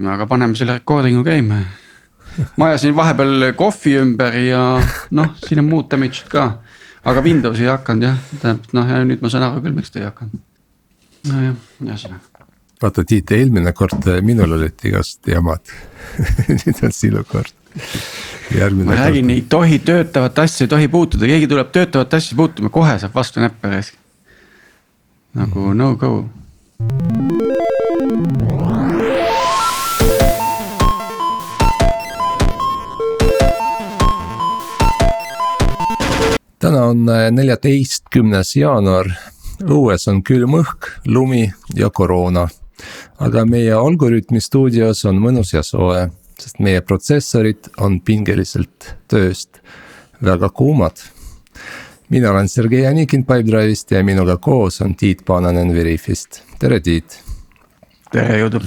aga paneme selle recording'u käima. ma ajasin vahepeal kohvi ümber ja noh, siin on muud damage'id ka. aga Windows ei hakanud jah, tähendab noh ja nüüd ma saan aru küll, miks ta ei hakanud. nojah, ühesõnaga. vaata Tiit, eelmine kord minul olid igast jamad nüüd on sinu kord. ma räägin, ei tohi töötavat asja ei tohi puutuda, keegi tuleb töötavat asja puutuma, kohe saab vastu näppe raisk. nagu mm -hmm. no go täna on äh, neljateistkümnes jaanuar, õues on külm õhk, lumi ja koroona. aga meie Algorütmi stuudios on mõnus ja soe, sest meie protsessorid on pingeliselt tööst väga kuumad. mina olen Sergei Anikin Pipedrive'ist ja minuga koos on Tiit Paananen Veriffist, tere Tiit. tere, jõudu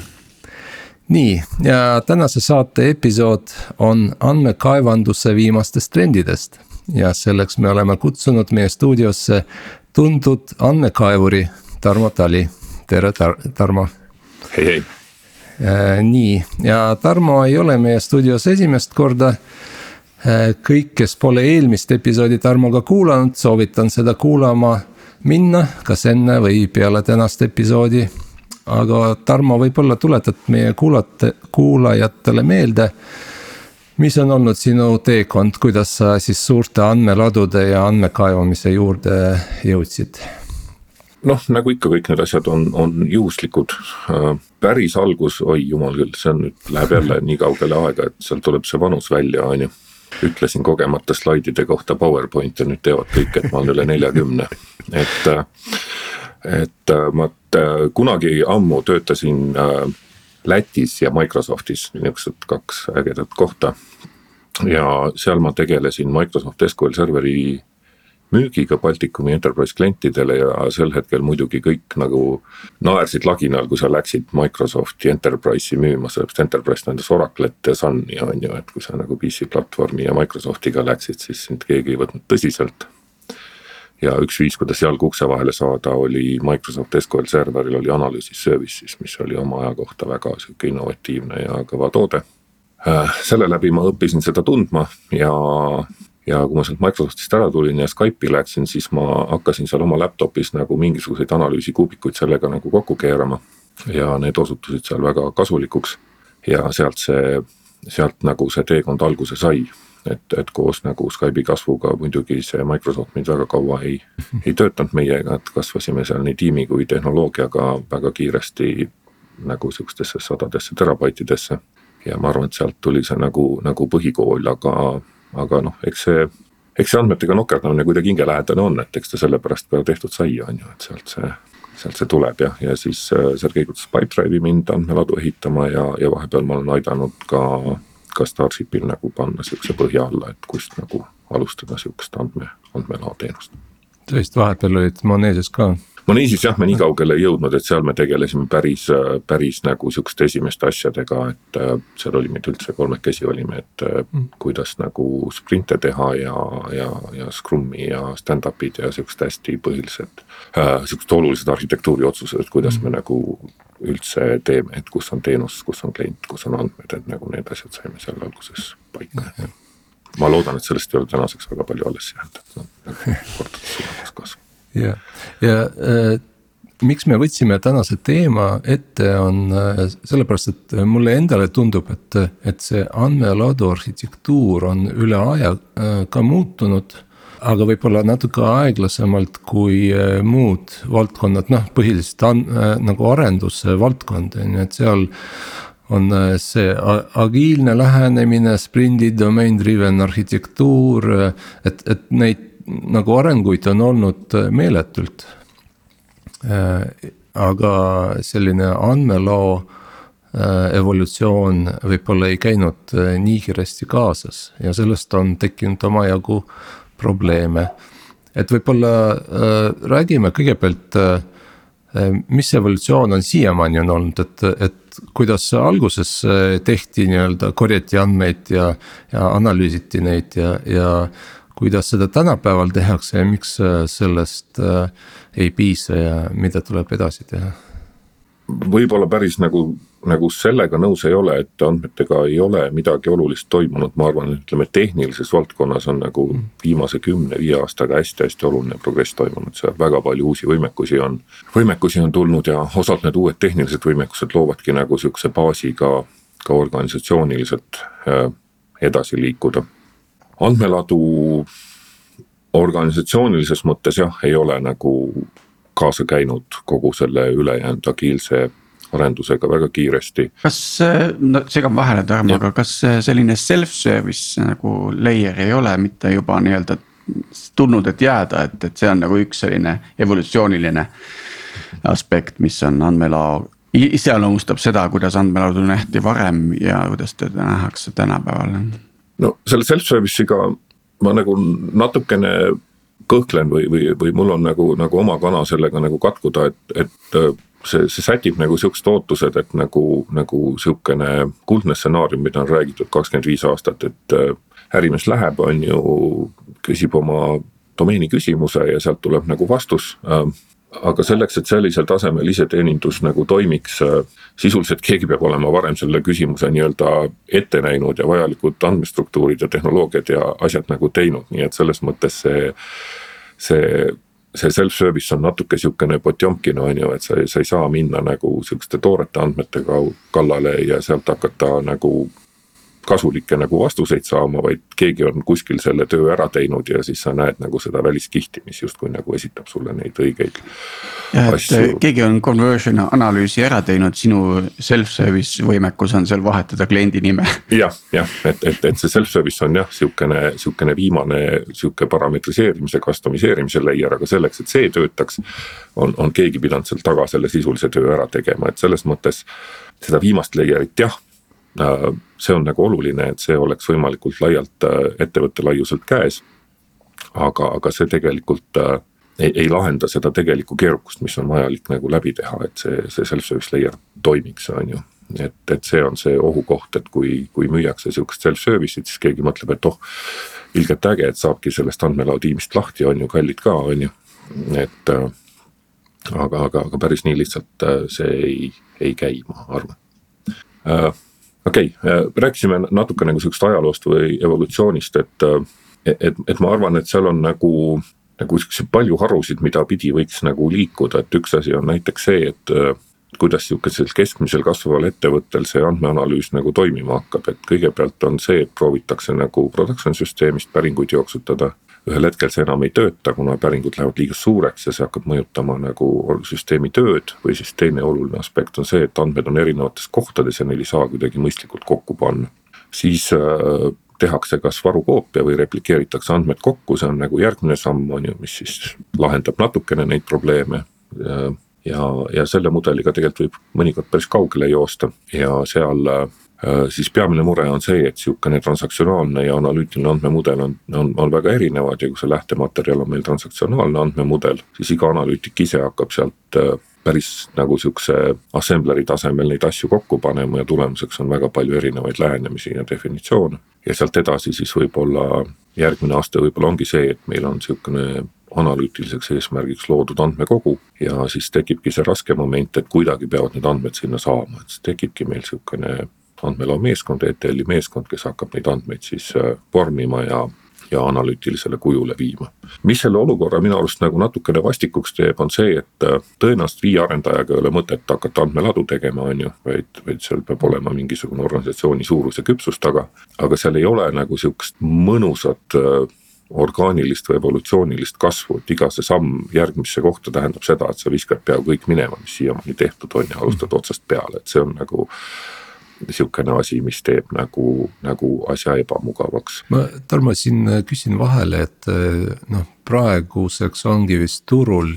nii, ja tänase saate episood on andmekaevanduse viimastest trendidest ja selleks me oleme kutsunud meie stuudiosse tuntud andmekaevuri Tarmo Tali, tere Tar Tarmo. hei, hei. Äh, nii, ja Tarmo ei ole meie stuudios esimest korda äh, kõik, kes pole eelmist episoodi Tarmoga kuulanud, soovitan seda kuulama minna, kas enne või peale tänast episoodi. aga Tarmo, võib-olla tuletad meie kuulate, kuulajatele meelde mis on olnud sinu teekond, kuidas sa siis suurte andmeladude ja andmekaevamise juurde jõudsid? noh, nagu ikka, kõik need asjad on, on juhuslikud. Äh, päris algus, oi jumal küll, see on nüüd, läheb jälle nii kaugele aega, et sealt tuleb see vanus välja, on ju. ütlesin kogemata slaidide kohta PowerPoint'e, nüüd teevad kõik, et ma olen üle neljakümne, et. et ma kunagi ammu töötasin äh, Lätis ja Microsoftis, niisugused kaks ägedat kohta. ja seal ma tegelesin Microsoft SQL serveri müügiga Baltikumi enterprise klientidele ja sel hetkel muidugi kõik nagu naersid laginal, kui sa läksid Microsofti enterprise'i müüma, sellepärast enterprise tähendas Oracle't ja Sun'i on ju, et kui sa nagu PC platvormi ja Microsoftiga läksid, siis sind keegi ei võtnud tõsiselt ja üks viis, kuidas jalg ukse vahele saada, oli Microsoft SQL serveril oli analüüsis services, mis oli oma aja kohta väga sihuke innovatiivne ja kõva toode. Äh, selle läbi ma õppisin seda tundma ja, ja kui ma sealt Microsoftist ära tulin ja Skype'i läksin, siis ma hakkasin seal oma laptop'is nagu mingisuguseid analüüsikuubikuid sellega nagu kokku keerama. ja need osutusid seal väga kasulikuks ja sealt see, sealt nagu see teekond alguse sai et, et koos nagu Skype'i kasvuga muidugi see Microsoft meid väga kaua ei, ei töötanud meiega, et kasvasime seal nii tiimi kui tehnoloogiaga väga kiiresti nagu sihukestesse sadadesse terabaitidesse. ja ma arvan, et sealt tuli see nagu, nagu põhikool, aga, aga noh, eks see, eks see andmetega nokerdamine kuidagi hingelähedane on, et eks ta sellepärast ka tehtud sai, on ju, et sealt see sealt see tuleb jah, ja siis äh, Sergei kutsus Pipedrive'i mind andmeladu ehitama ja, ja vahepeal ma olen aidanud ka ka Starshipil nagu panna sihukese põhja alla, et kust nagu alustada sihukest andme, andmelao teenust. tõesti, vahepeal olid Monesias ka Monesias jah, me nii kaugele ei jõudnud, et seal me tegelesime päris, päris nagu sihukeste esimeste asjadega, et äh, seal oli meid üldse kolmekesi olime, et äh, mm. kuidas nagu sprinte teha ja, ja, ja Scrumi ja stand-up'id ja sihukesed hästi põhilised äh,. sihukesed olulised arhitektuuri otsused, et kuidas mm. me nagu üldse teeme, et kus on teenus, kus on klient, kus on andmed, et nagu need asjad saime seal alguses paika mm. ma loodan, et sellest ei ole tänaseks väga palju alles jäänud, et noh, kordades suuremas kasv ja, ja äh, miks me võtsime tänase teema ette, on äh, sellepärast, et mulle endale tundub, et, et see andmeladu arhitektuur on üle aja äh, ka muutunud. aga võib-olla natuke aeglasemalt kui äh, muud valdkonnad, noh põhiliselt äh, nagu arendusvaldkond on ju, et seal on see agiilne lähenemine, sprindi domain driven arhitektuur, et, et neid nagu arenguid on olnud äh, meeletult. Äh, aga selline andmeloo äh, evolutsioon võib-olla ei käinud nii kiiresti kaasas ja sellest on tekkinud omajagu probleeme. et võib-olla äh, räägime kõigepealt äh, mis evolutsioon on siiamaani on olnud, et, et kuidas alguses tehti nii-öelda, korjati andmeid ja, ja analüüsiti neid ja, ja kuidas seda tänapäeval tehakse ja miks äh, sellest äh, ei piisa ja mida tuleb edasi teha? võib-olla päris nagu, nagu sellega nõus ei ole, et andmetega ei ole midagi olulist toimunud, ma arvan, ütleme tehnilises valdkonnas on nagu mm. viimase kümne-viie aastaga hästi-hästi oluline progress toimunud, seal väga palju uusi võimekusi on. võimekusi on tulnud ja osad need uued tehnilised võimekused loovadki nagu sihukese baasi ka, ka organisatsiooniliselt äh, edasi liikuda. Andmeladu organisatsioonilises mõttes jah, ei ole nagu kaasa käinud kogu selle ülejäänud agiilse arendusega väga kiiresti. kas, no segan vahele Tarmo, aga kas selline self-service nagu layer ei ole mitte juba nii-öelda tulnud, et jääda, et, et see on nagu üks selline evolutsiooniline aspekt, mis on andmelao iseloomustab seda, kuidas andmelaudu nähti varem ja kuidas teda nähakse tänapäeval. No selle self-service'iga ma nagu natukene kõhklen või, või, või mul on nagu, nagu oma kana sellega nagu katkuda, et, et äh, see, see sätib nagu siuksed ootused, et nagu, nagu sihukene kuldne stsenaarium, mida on räägitud kakskümmend viis aastat, et äh, ärimees läheb, on ju, küsib oma domeeni küsimuse ja sealt tuleb nagu vastus äh, aga selleks, et sellisel tasemel iseteenindus nagu toimiks, äh, sisuliselt keegi peab olema varem selle küsimuse nii-öelda ette näinud ja vajalikud andmestruktuurid ja tehnoloogiad ja asjad nagu teinud, nii et selles mõttes see, see see self-service on natuke sihukene Potjomkin on ju, et sa, sa ei saa minna nagu sihukeste toorete andmete kallale ja sealt hakata nagu kasulikke nagu vastuseid saama, vaid keegi on kuskil selle töö ära teinud ja siis sa näed nagu seda väliskihti, mis justkui nagu esitab sulle neid õigeid. jah, et asju. keegi on conversion analüüsi ära teinud, sinu self-service võimekus on seal vahetada kliendi nime ja,. jah, jah, et, et, et see self-service on jah, sihukene, sihukene viimane sihuke parametriseerimise, customiseerimise layer, aga selleks, et see töötaks. on, on keegi pidanud seal taga selle sisulise töö ära tegema, et selles mõttes seda viimast layer'it jah see on nagu oluline, et see oleks võimalikult laialt äh, ettevõtte laiuselt käes. aga, aga see tegelikult äh, ei, ei lahenda seda tegelikku keerukust, mis on vajalik nagu läbi teha, et see, see self-service layer toimiks, on ju. et, et see on see ohukoht, et kui, kui müüakse sihukest self-service'it, siis keegi mõtleb, et oh. ilgelt äge, et saabki sellest andmelao tiimist lahti, on ju, kallid ka, on ju, et äh,. aga, aga, aga päris nii lihtsalt see ei, ei käi, ma arvan äh, okei okay,, äh, rääkisime natuke nagu sihukesest ajaloost või evolutsioonist, et, äh, et, et ma arvan, et seal on nagu nagu siukseid palju harusid, mida pidi võiks nagu liikuda, et üks asi on näiteks see, et äh, kuidas sihukesel keskmisel kasvaval ettevõttel see andmeanalüüs nagu toimima hakkab, et kõigepealt on see, et proovitakse nagu production süsteemist päringuid jooksutada ühel hetkel see enam ei tööta, kuna päringud lähevad liiga suureks ja see hakkab mõjutama nagu süsteemi tööd. või siis teine oluline aspekt on see, et andmed on erinevates kohtades ja neil ei saa kuidagi mõistlikult kokku panna. siis äh, tehakse kas varukoopia või replikeeritakse andmed kokku, see on nagu järgmine samm, on ju, mis siis lahendab natukene neid probleeme ja, ja selle mudeliga tegelikult võib mõnikord päris kaugele joosta ja seal Äh, siis peamine mure on see, et sihukene transaktsionaalne ja analüütiline andmemudel on, on, on väga erinevad ja kui see lähtematerjal on meil transaktsionaalne andmemudel, siis iga analüütik ise hakkab sealt äh, päris nagu sihukese assembleri tasemel neid asju kokku panema ja tulemuseks on väga palju erinevaid lähenemisi ja definitsioone. ja sealt edasi siis võib-olla järgmine aste võib-olla ongi see, et meil on sihukene analüütiliseks eesmärgiks loodud andmekogu ja siis tekibki see raske moment, et kuidagi peavad need andmed sinna saama, et siis tekibki meil sihukene andmelao meeskond, ETL-i meeskond, kes hakkab neid andmeid siis äh, vormima ja ja analüütilisele kujule viima. mis selle olukorra minu arust nagu natukene vastikuks teeb, on see, et äh, tõenäoliselt viie arendajaga ei ole mõtet hakata andmeladu tegema, on ju, vaid, vaid seal peab olema mingisugune organisatsiooni suurus ja küpsus taga. aga seal ei ole nagu sihukest mõnusat äh, orgaanilist või evolutsioonilist kasvu, et iga see samm järgmisse kohta tähendab seda, et sa viskad peaaegu kõik minema, mis siiamaani tehtud on ja alustad otsast peale, et see on nagu sihukene asi, mis teeb nagu, nagu asja ebamugavaks. ma Tarmo siin küsin vahele, et noh, praeguseks ongi vist turul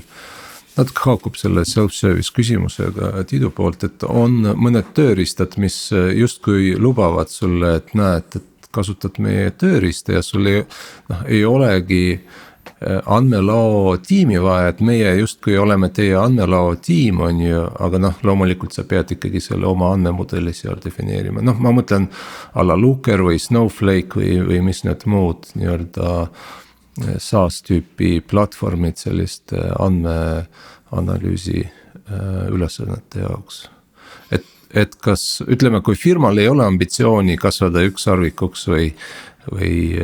natuke haakub selle self-service küsimusega Tiidu poolt, et on mõned tööriistad, mis justkui lubavad sulle, et näed, et kasutad meie tööriista ja sul ei, noh, ei olegi Äh, andmelao tiimi vaja, et meie justkui oleme teie andmelao tiim, on ju, aga noh, loomulikult sa pead ikkagi selle oma andmemudeli seal defineerima, noh, ma mõtlen. a la Looker või Snowflake või, või mis need muud nii-öelda äh, SaaS tüüpi platvormid selliste andmeanalüüsi ülesannete jaoks. et, et kas ütleme, kui firmal ei ole ambitsiooni kasvada ükssarvikuks või, või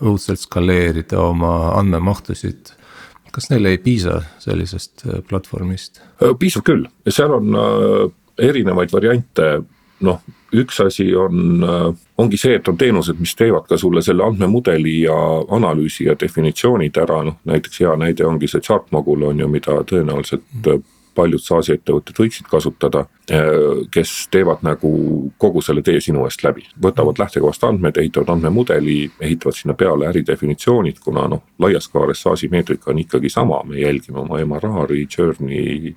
õudselt skaleerida oma andmemahtusid. Kas neile ei piisa sellisest platvormist? piisab küll, seal on erinevaid variante, noh üks asi on, ongi see, et on teenused, mis teevad ka sulle selle andmemudeli ja analüüsi ja definitsioonid ära, noh näiteks hea näide ongi see Chartmogul on ju, mida tõenäoliselt paljud SaaS-i ettevõtted võiksid kasutada. kes teevad nagu kogu selle tee sinu eest läbi, võtavad lähtekohast andmed, ehitavad andmemudeli, ehitavad sinna peale äridefinitsioonid, kuna noh, laias kaares SaaS-i meetrika on ikkagi sama, me jälgime oma MRR-i, churn'i,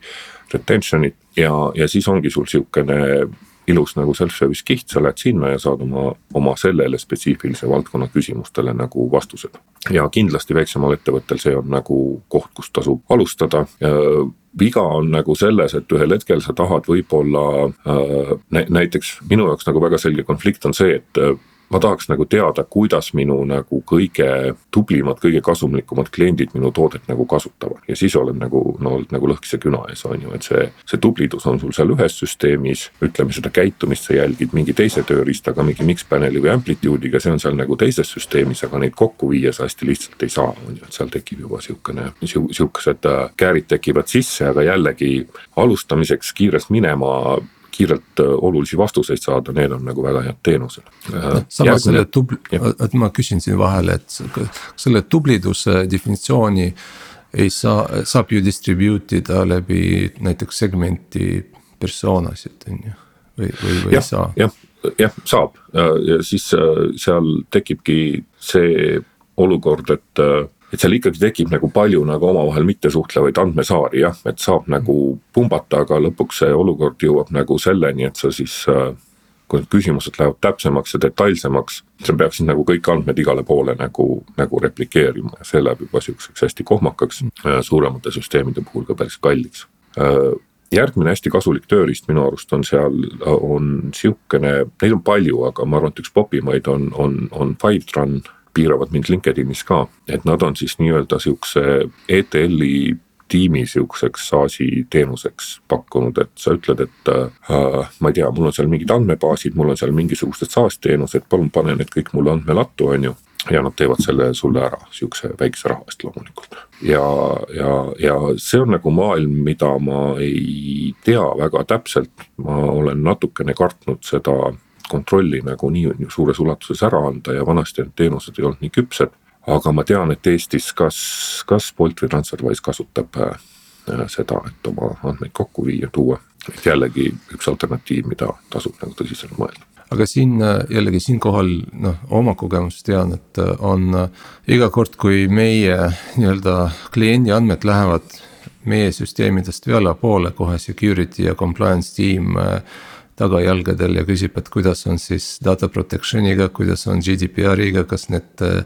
retention'it ja, ja siis ongi sul sihukene ilus nagu self-service kiht, sa lähed sinna ja saad oma, oma sellele spetsiifilise valdkonna küsimustele nagu vastused. ja kindlasti väiksemal ettevõttel see on nagu koht, kust tasub alustada viga on nagu selles, et ühel hetkel sa tahad võib-olla äh, näiteks minu jaoks nagu väga selge konflikt on see, et ma tahaks nagu teada, kuidas minu nagu kõige tublimad, kõige kasumlikumad kliendid minu toodet nagu kasutavad. ja siis oled nagu no nagu lõhkise küna ees, on ju, et see, see tublidus on sul seal ühes süsteemis. ütleme seda käitumist sa jälgid mingi teise tööriistaga, mingi Mixpaneli või Amplitude'iga, see on seal nagu teises süsteemis, aga neid kokku viia sa hästi lihtsalt ei saa, on ju, et seal tekib juba sihukene, sihukesed äh, käärid tekivad sisse, aga jällegi alustamiseks kiirelt minema kiirelt äh, olulisi vastuseid saada, need on nagu väga head teenused. Äh, samas selle tubli, et ma küsin siin vahele, et selle tubliduse definitsiooni ei saa, saab ju distribute ida läbi näiteks segmenti persoonasid, on ju, või, või, või ja, ei saa? jah, jah, saab ja siis äh, seal tekibki see olukord, et et seal ikkagi tekib nagu palju nagu omavahel mittesuhtlevaid andmesaari jah, et saab nagu pumbata, aga lõpuks see olukord jõuab nagu selleni, et sa siis äh, kui need küsimused lähevad täpsemaks ja detailsemaks, sa peaksid nagu kõik andmed igale poole nagu, nagu replikeerima ja see läheb juba sihukeseks hästi kohmakaks, suuremate süsteemide puhul ka päris kalliks. Äh, järgmine hästi kasulik tööriist minu arust on seal, on sihukene, neid on palju, aga ma arvan, et üks popimaid on, on, on Fivetran piiravad mind LinkedInis ka, et nad on siis nii-öelda sihukese ETL-i tiimi sihukeseks SaaS-i teenuseks pakkunud, et sa ütled, et äh, ma ei tea, mul on seal mingid andmebaasid, mul on seal mingisugused SaaS teenused, palun pane need kõik mulle andmelattu, on ju. ja nad teevad selle sulle ära sihukese väikese raha eest loomulikult. ja, ja, ja see on nagu maailm, mida ma ei tea väga täpselt, ma olen natukene kartnud seda kontrolli nagu nii suures ulatuses ära anda ja vanasti need teenused ei olnud nii küpsed. aga ma tean, et Eestis kas, kas Bolt või Transferwise kasutab äh, seda, et oma andmeid kokku viia, tuua. et jällegi üks alternatiiv, mida tasub nagu tõsiselt mõelda aga siin äh, jällegi siinkohal noh, oma kogemust tean, et äh, on iga kord, kui meie nii-öelda kliendi andmed lähevad meie süsteemidest allapoole, kohe security ja compliance tiim tagajalgadel ja küsib, et kuidas on siis data protection'iga, kuidas on GDPR-iga, kas need äh,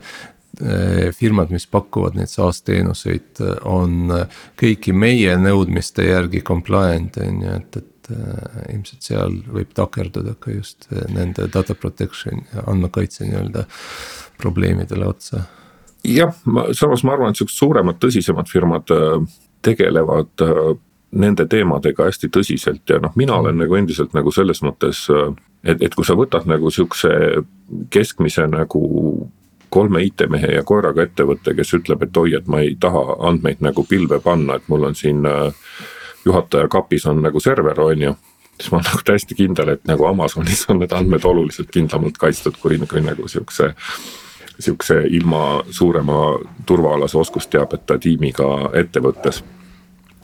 firmad, mis pakuvad neid SaaS teenuseid, on kõiki meie nõudmiste järgi compliant on ju, et, et ilmselt seal võib takerduda ka just nende data protection ja andmekaitse nii-öelda probleemidele otsa. jah, ma samas ma arvan, et siuksed suuremad, tõsisemad firmad tegelevad nende teemadega hästi tõsiselt ja noh, mina olen nagu endiselt nagu selles mõttes. et, et kui sa võtad nagu sihukese keskmise nagu kolme IT-mehe ja koeraga ettevõtte, kes ütleb, et oi, et ma ei taha andmeid nagu pilve panna, et mul on siin äh, juhataja kapis on nagu server, on ju siis ma olen nagu täiesti kindel, et nagu Amazonis on need andmed oluliselt kindlamalt kaitstud kui, kui nagu sihukese sihukese ilma suurema turvaalase oskusteabeta tiimiga ettevõttes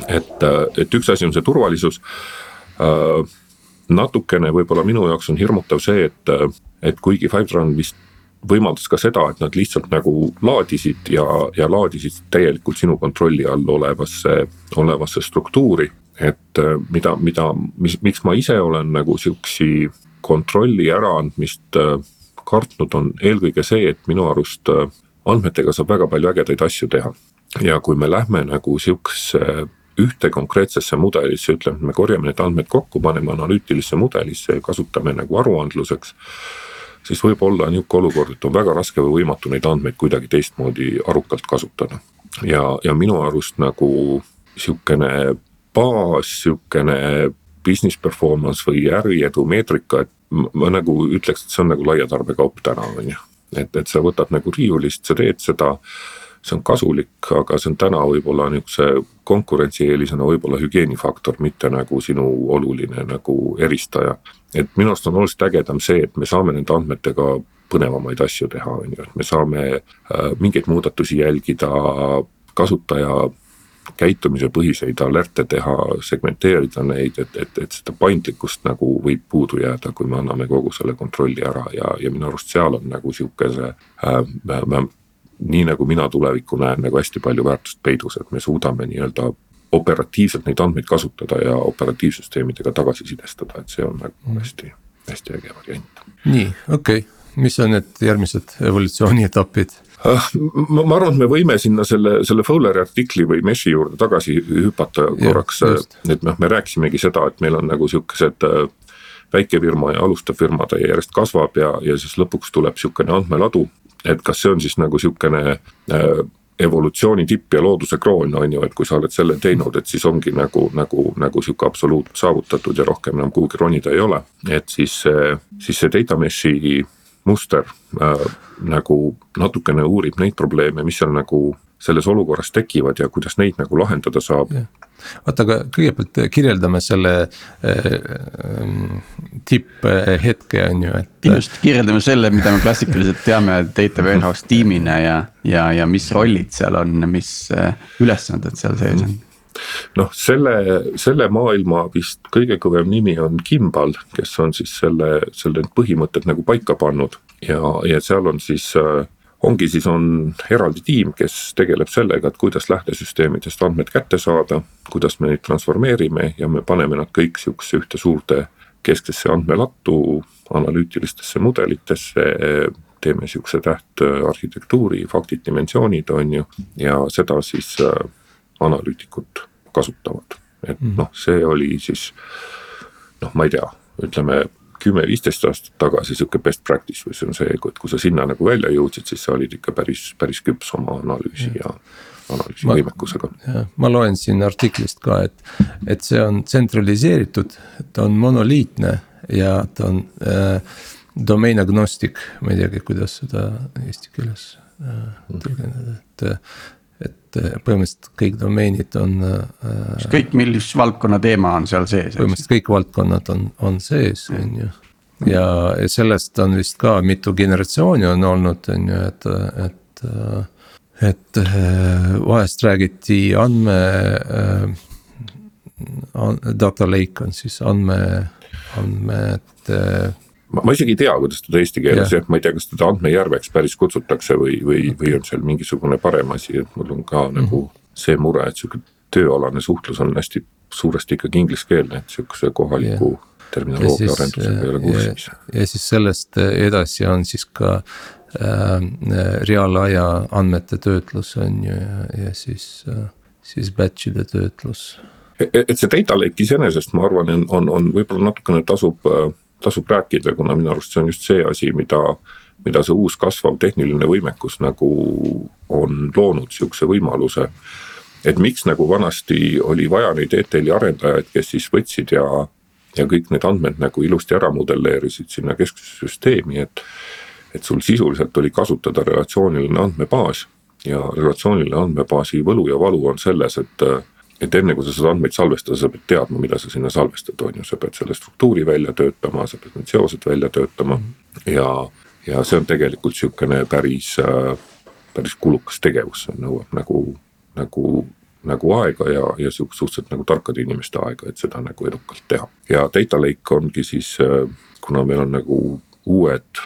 et, äh, et üks asi on see turvalisus. Äh, natukene võib-olla minu jaoks on hirmutav see, et, äh, et kuigi Fivetran vist võimaldas ka seda, et nad lihtsalt nagu laadisid ja, ja laadisid täielikult sinu kontrolli all olevasse, olevasse struktuuri. et mida, mida, mis, miks ma ise olen nagu sihukesi kontrolli äraandmist kartnud, on eelkõige see, et minu arust andmetega saab väga palju ägedaid asju teha. ja kui me lähme nagu sihukese ühte konkreetsesse mudelisse, ütleme, me korjame need andmed kokku, paneme analüütilisse mudelisse ja kasutame nagu aruandluseks. siis võib olla nihuke olukord, et on väga raske või võimatu neid andmeid kuidagi teistmoodi arukalt kasutada. ja, ja minu arust nagu sihukene baas, sihukene business performance või äriedu meetrika, et ma nagu ütleks, et see on nagu laia tarbekaup täna, on ju. et, et sa võtad nagu riiulist, sa teed seda, see on kasulik, aga see on täna võib-olla nihukese konkurentsieelisena võib-olla hügieenifaktor, mitte nagu sinu oluline nagu eristaja. et minu arust on oluliselt ägedam see, et me saame nende andmetega põnevamaid asju teha, on ju, et me saame äh, mingeid muudatusi jälgida, kasutaja käitumise põhiseid alerte teha, segmenteerida neid, et, et, et seda paindlikkust nagu võib puudu jääda, kui me anname kogu selle kontrolli ära ja, ja minu arust seal on nagu sihuke see äh,. Nii nagu mina tulevikku näen, nagu hästi palju väärtust peidus, et me suudame nii-öelda operatiivselt neid andmeid kasutada ja operatiivsüsteemidega tagasisidestada, et see on nagu mm. hästi, hästi äge variant. nii, okei okay., mis on need järgmised evolutsiooni etapid? Ah, ma, ma arvan, et me võime sinna selle, selle Fowleri artikli või Meshi juurde tagasi hüpata korraks, et noh, me rääkisimegi seda, et meil on nagu sihukesed äh, väikefirma ja alustav firma, ta järjest kasvab ja, ja siis lõpuks tuleb sihukene andmeladu. Et kas see on siis nagu sihukene äh, evolutsiooni tipp ja looduse kroon on ju, et kui sa oled selle teinud, et siis ongi nagu, nagu, nagu sihuke absoluut saavutatud ja rohkem enam kuhugi ronida ei ole. et siis, siis see data mesh'i muster äh, nagu natukene uurib neid probleeme, mis seal nagu selles olukorras tekivad ja kuidas neid nagu lahendada saab. Oota, aga kõigepealt kirjeldame selle äh, äh tipphetke on ju, et. just kirjeldame selle, mida me klassikaliselt teame data warehouse tiimina ja, ja, ja mis rollid seal on, mis äh, ülesanded seal sees on noh, selle, selle maailma vist kõige kõvem nimi on Kimball, kes on siis selle, selle põhimõtted nagu paika pannud ja, ja seal on siis äh, ongi siis on eraldi tiim, kes tegeleb sellega, et kuidas lähtesüsteemidest andmed kätte saada, kuidas me neid transformeerime ja me paneme nad kõik sihukesesse ühte suurde kesksesse andmelattu, analüütilistesse mudelitesse, teeme sihukese tähtarhitektuuri, faktid, dimensioonid on ju, ja seda siis äh, analüütikud kasutavad. et mhm. noh, see oli siis noh, ma ei tea, ütleme kümme-viisteist aastat tagasi sihuke best practice või see on see, et kui sa sinna nagu välja jõudsid, siis sa olid ikka päris, päris küps oma analüüsi ja, ja analüüsivõimekusega. ma loen siin artiklist ka, et, et see on tsentraliseeritud, ta on monoliitne ja ta on äh, domain agnostic, ma ei teagi, kuidas seda eesti keeles äh, tõlgendada, et et äh, põhimõtteliselt kõik domeenid on äh,. kõik, mis valdkonna teema on seal sees. põhimõtteliselt kõik valdkonnad on, on sees, on ju. ja sellest on vist ka mitu generatsiooni on olnud, on ju, et, et. et äh, vahest räägiti andme äh,. Data lake on siis andme, andmete ma, isegi ei tea, kuidas teda eesti keeles jah, ma ei tea, kas teda andmejärveks päris kutsutakse või, või, või on seal mingisugune parem asi, et mul on ka mm -hmm. nagu see mure, et sihuke tööalane suhtlus on hästi suuresti ikkagi ingliskeelne, et sihukese kohaliku yeah terminoloogia arendusega ei ole kursis. ja siis sellest edasi on siis ka äh, reaalaja andmete töötlus on ju ja, ja siis äh,, siis batch'ide töötlus. E-, et see data lake iseenesest, ma arvan, on, on, on võib-olla natukene tasub äh, tasub rääkida, kuna minu arust see on just see asi, mida, mida see uus kasvav tehniline võimekus nagu on loonud sihukese võimaluse. et miks nagu vanasti oli vaja neid ETL-i arendajaid, kes siis võtsid ja, ja kõik need andmed nagu ilusti ära modelleerisid sinna kesksesse süsteemi, et. et sul sisuliselt oli kasutada relatsiooniline andmebaas ja relatsiooniline andmebaasi võlu ja valu on selles, et et enne kui sa saad andmeid salvestada, sa pead teadma, mida sa sinna salvestad, on ju, sa pead selle struktuuri välja töötama, sa pead need seosed välja töötama ja, ja see on tegelikult sihukene päris, päris kulukas tegevus, see nõuab nagu, nagu nagu aega ja, ja sihukest suhteliselt nagu tarkade inimeste aega, et seda nagu edukalt teha. ja data lake ongi siis, kuna meil on nagu uued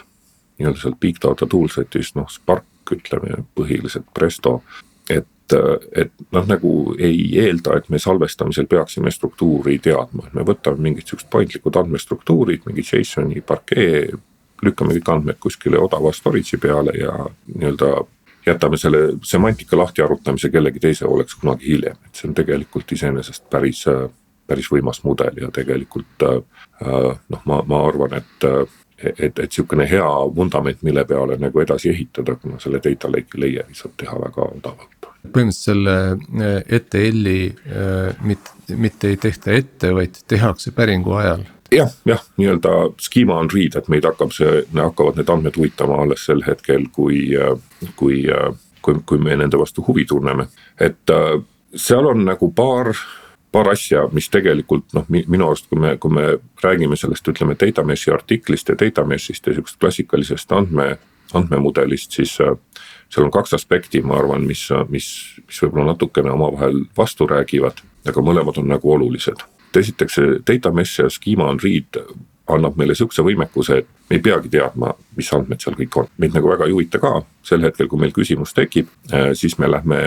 nii-öelda sealt big data toolset'ist noh, Spark ütleme põhiliselt Presto. et et noh, nagu ei eelda, et me salvestamisel peaksime struktuuri teadma, et me võtame mingid siuksed paindlikud andmestruktuurid, mingi JSON-i parkee. lükkame kõik andmed kuskile odava storage'i peale ja nii-öelda jätame selle semantika lahti arutamise kellegi teise hooleks kunagi hiljem, et see on tegelikult iseenesest päris, päris võimas mudel ja tegelikult noh, ma, ma arvan, et et, et sihukene hea vundament, mille peale nagu edasi ehitada, kuna selle data lake'i layer'i saab teha väga odavalt põhimõtteliselt selle ETL-i mitte, mitte ei tehta ette, vaid tehakse päringu ajal jah, jah, nii-öelda schema on read, et meid hakkab see, hakkavad need andmed huvitama alles sel hetkel, kui, kui, kui, kui me nende vastu huvi tunneme. et seal on nagu paar paar asja, mis tegelikult noh, minu arust, kui me, kui me räägime sellest, ütleme data mesh'i artiklist ja data mesh'ist ja sihukesest klassikalisest andme, andmemudelist, siis äh, seal on kaks aspekti, ma arvan, mis, mis, mis võib-olla natukene omavahel vastu räägivad, aga mõlemad on nagu olulised. esiteks see data mesh ja schema on read annab meile sihukese võimekuse, et me ei peagi teadma, mis andmed seal kõik on. meid nagu väga ei huvita ka, sel hetkel, kui meil küsimus tekib, äh, siis me lähme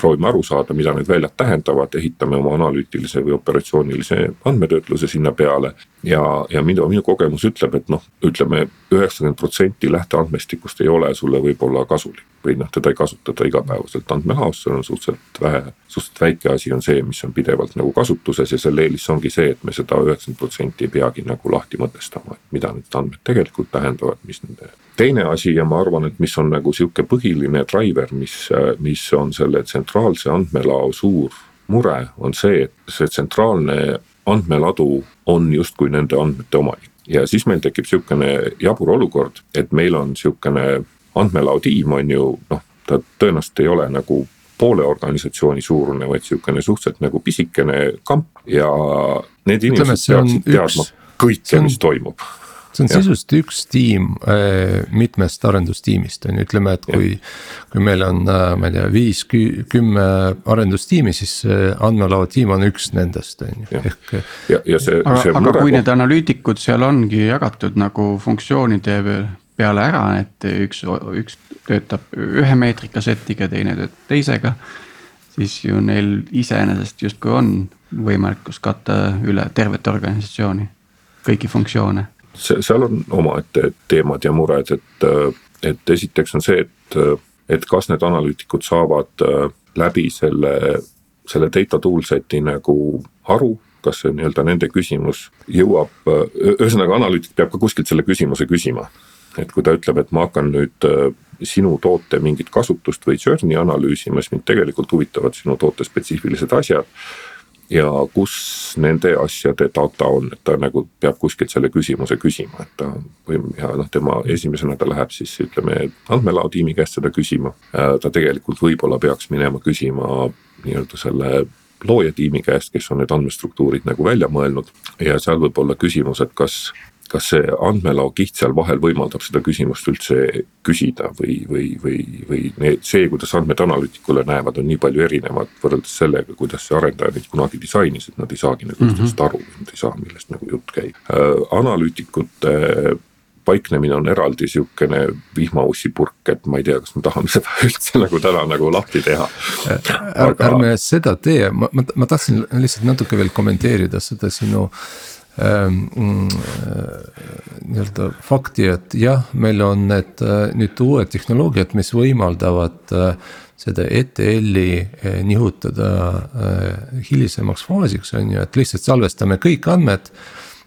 proovime aru saada, mida need väljad tähendavad, ehitame oma analüütilise või operatsioonilise andmetöötluse sinna peale. ja, ja minu, minu kogemus ütleb, et noh, ütleme üheksakümmend protsenti lähteandmestikust ei ole sulle võib-olla kasulik. Või noh, teda ei kasutata igapäevaselt andmelaos, see on suhteliselt vähe, suhteliselt väike asi on see, mis on pidevalt nagu kasutuses ja selle eelis ongi see, et me seda üheksakümmend protsenti ei peagi nagu lahti mõtestama, et mida need andmed tegelikult tähendavad, mis nende. teine asi ja ma arvan, et mis on nagu sihuke põhiline driver, mis, mis on selle tsentraalse andmelao suur mure, on see, et see tsentraalne andmeladu on justkui nende andmete omanik. ja siis meil tekib sihukene jabur olukord, et meil on sihukene andmelao tiim on ju noh, ta tõenäoliselt ei ole nagu poole organisatsiooni suurune, vaid sihukene suhteliselt nagu pisikene kamp ja need inimesed peaksid teadma kõike, mis toimub see on sisuliselt üks tiim äh, mitmest arendustiimist on ju, ütleme, et kui. kui meil on äh,, ma ei tea, viis, kümme arendustiimi, siis andmelao tiim on üks nendest on ju, ehk. aga, aga kui need analüütikud seal ongi jagatud nagu funktsioonide peale ära, et üks, üks töötab ühe meetrika setiga, teine töötab teisega. siis ju neil iseenesest justkui on võimekus katta üle tervet organisatsiooni, kõiki funktsioone see, seal on omaette teemad ja mured, et, et esiteks on see, et, et kas need analüütikud saavad läbi selle, selle data toolset'i nagu aru kas see nii-öelda nende küsimus jõuab, ühesõnaga analüütik peab ka kuskilt selle küsimuse küsima. Et kui ta ütleb, et ma hakkan nüüd sinu toote mingit kasutust või journey analüüsima, siis mind tegelikult huvitavad sinu toote spetsiifilised asjad. Ja kus nende asjade data on, et ta nagu peab kuskilt selle küsimuse küsima, et ta või ja noh, tema esimesena ta läheb siis ütleme andmelao tiimi käest seda küsima. ta tegelikult võib-olla peaks minema küsima nii-öelda selle looja tiimi käest, kes on need andmestruktuurid nagu välja mõelnud. Ja seal võib olla küsimus, et kas kas see andmelao kiht seal vahel võimaldab seda küsimust üldse küsida või, või, või, või need, see, kuidas andmed analüütikule näevad, on nii palju erinevad võrreldes sellega, kuidas see arendaja neid kunagi disainis, et nad ei saagi nagu mm -hmm. aru, nad ei saa, millest nagu jutt käib äh,. analüütikute paiknemine on eraldi sihukene vihmaussipurk, et ma ei tea, kas me tahame seda üldse nagu täna nagu lahti teha Aga.... ärme seda tee, ma, ma, ma tahtsin lihtsalt natuke veel kommenteerida seda sinu Ähm, mm, äh, nii-öelda fakti, et jah, meil on need äh, nüüd uued tehnoloogiad, mis võimaldavad äh, seda ETL-i nihutada hilisemaks faasiks, on ju, et lihtsalt salvestame kõik andmed.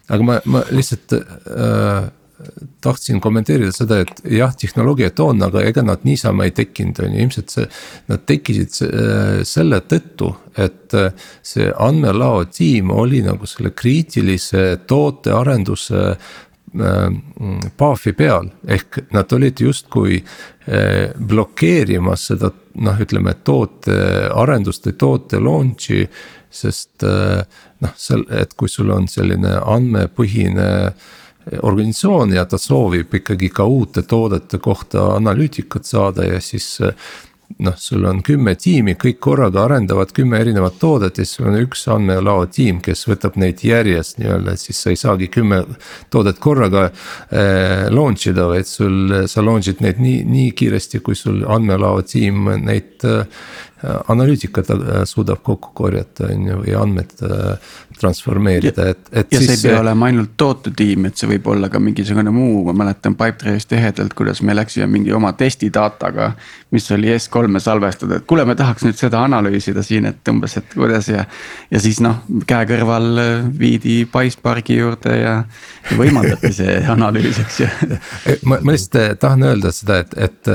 aga ma, ma lihtsalt tahtsin kommenteerida seda, et jah, tehnoloogiat on, aga ega nad niisama ei tekkinud, on ju, ilmselt see. Nad tekkisid selle tõttu, et see andmelao tiim oli nagu selle kriitilise tootearenduse äh, paav'i peal, ehk nad olid justkui äh, blokeerimas seda noh, ütleme tootearendust või toote launch'i. sest äh, noh, seal, et kui sul on selline andmepõhine organisatsioon ja ta soovib ikkagi ka uute toodete kohta analüütikat saada ja siis noh, sul on kümme tiimi, kõik korraga arendavad kümme erinevat toodet ja siis on üks andmelao tiim, kes võtab neid järjest nii-öelda, et siis sa ei saagi kümme toodet korraga äh, launch ida, vaid sul, sa launch'id neid nii, nii kiiresti, kui sul andmelao tiim neid äh, analüütikat äh, suudab kokku korjata, on ju, või andmed äh, transformeerida, et, et. ja siis, see ei pea olema ainult tootetiim, et see võib olla ka mingisugune muu, ma mäletan Pipedrive'ist ehedalt, kuidas me läksime mingi oma testi dataga. mis oli S3-e salvestada, et kuule, me tahaks nüüd seda analüüsida siin, et umbes, et kuidas ja. ja siis noh, käe kõrval äh, viidi PySparki juurde ja võimaldati see analüüs, eks ju. ma, ma lihtsalt tahan öelda seda, et, et,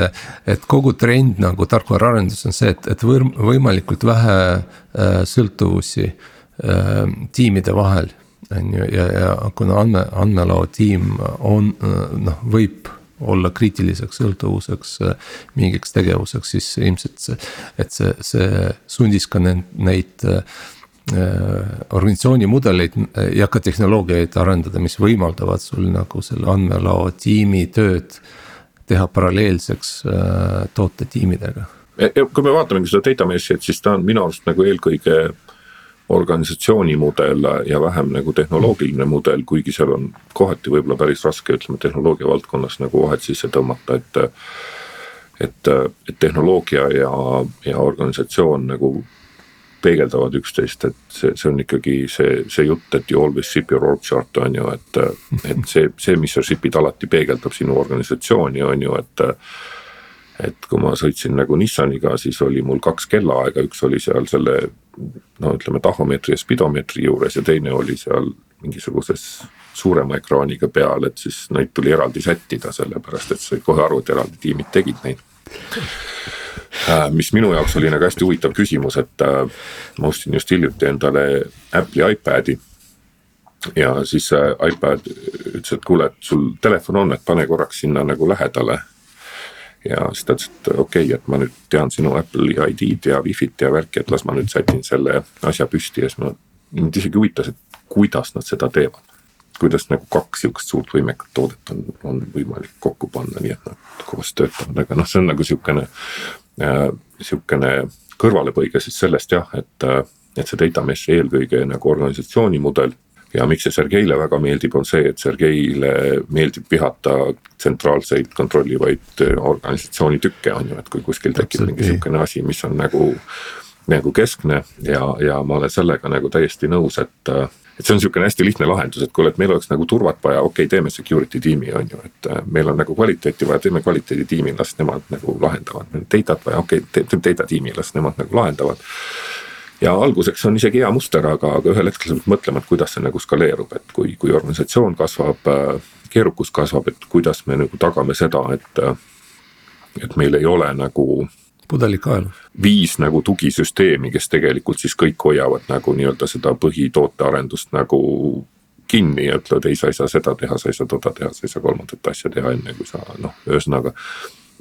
et kogu trend nagu tarkvaraarendus on see, et, et võr-, võimalikult vähe äh, sõltuvusi äh, tiimide vahel. on ju, ja, ja kuna andme, andmelao tiim on noh, võib olla kriitiliseks sõltuvuseks mingiks tegevuseks, siis ilmselt see, et see, see sundis ka neid, neid organisatsiooni mudeleid ja ka tehnoloogiaid arendada, mis võimaldavad sul nagu selle andmelao tiimi tööd teha paralleelseks tootetiimidega kui me vaatamegi seda data mesh'i, et siis ta on minu arust nagu eelkõige organisatsiooni mudel ja vähem nagu tehnoloogiline mudel, kuigi seal on kohati võib-olla päris raske, ütleme tehnoloogia valdkonnas nagu vahet sisse tõmmata, et. et, et tehnoloogia ja, ja organisatsioon nagu peegeldavad üksteist, et see, see on ikkagi see, see jutt, et you always ship your org chart on ju, et. et see, see, mis sa ship'id alati peegeldab sinu organisatsiooni, on ju, et et kui ma sõitsin nagu Nissaniga, siis oli mul kaks kellaaega, üks oli seal selle no ütleme tahomeetri ja spidomeetri juures ja teine oli seal mingisuguses suurema ekraaniga peal, et siis neid tuli eraldi sättida, sellepärast et sai kohe aru, et eraldi tiimid tegid neid. Äh, mis minu jaoks oli nagu hästi huvitav küsimus, et äh, ma ostsin just hiljuti endale Apple'i iPad'i. Ja siis see iPad ütles, et kuule, et sul telefon on, et pane korraks sinna nagu lähedale ja siis ta ütles, et okei okay,, et ma nüüd tean sinu Apple'i ID-d ja Wi-Fi't ja värki, et las ma nüüd sätin selle asja püsti ja siis ma. mind isegi huvitas, et kuidas nad seda teevad. kuidas nagu kaks sihukest suurt võimekat toodet on, on võimalik kokku panna, nii et nad koos töötavad, aga noh, see on nagu sihukene äh,. sihukene kõrvalepõige siis sellest jah, et, äh, et see data mesh eelkõige nagu organisatsiooni mudel ja miks see Sergeile väga meeldib, on see, et Sergeile meeldib vihata tsentraalseid kontrollivaid äh, organisatsiooni tükke on ju, et kui kuskil tekib mingi sihukene asi, mis on nagu. nagu keskne ja, ja ma olen sellega nagu täiesti nõus, et äh, et see on sihukene hästi lihtne lahendus, et kuule, et meil oleks nagu turvat vaja, okei okay,, teeme security tiimi, on ju, et äh, meil on nagu kvaliteeti vaja, teeme kvaliteeditiimi, las nemad nagu lahendavad. Data't vaja, okei okay,, teeme data tiimi, las nemad nagu lahendavad ja alguseks on isegi hea muster, aga, aga ühel hetkel sa pead mõtlema, et kuidas see nagu skaleerub, et kui, kui organisatsioon kasvab, keerukus kasvab, et kuidas me nagu tagame seda, et. et meil ei ole nagu. pudelikael. viis nagu tugisüsteemi, kes tegelikult siis kõik hoiavad nagu nii-öelda seda põhitootearendust nagu kinni ja ütlevad, ei, sa ei saa seda teha, sa ei saa toda teha, sa ei saa kolmandat asja teha, enne kui sa noh, ühesõnaga.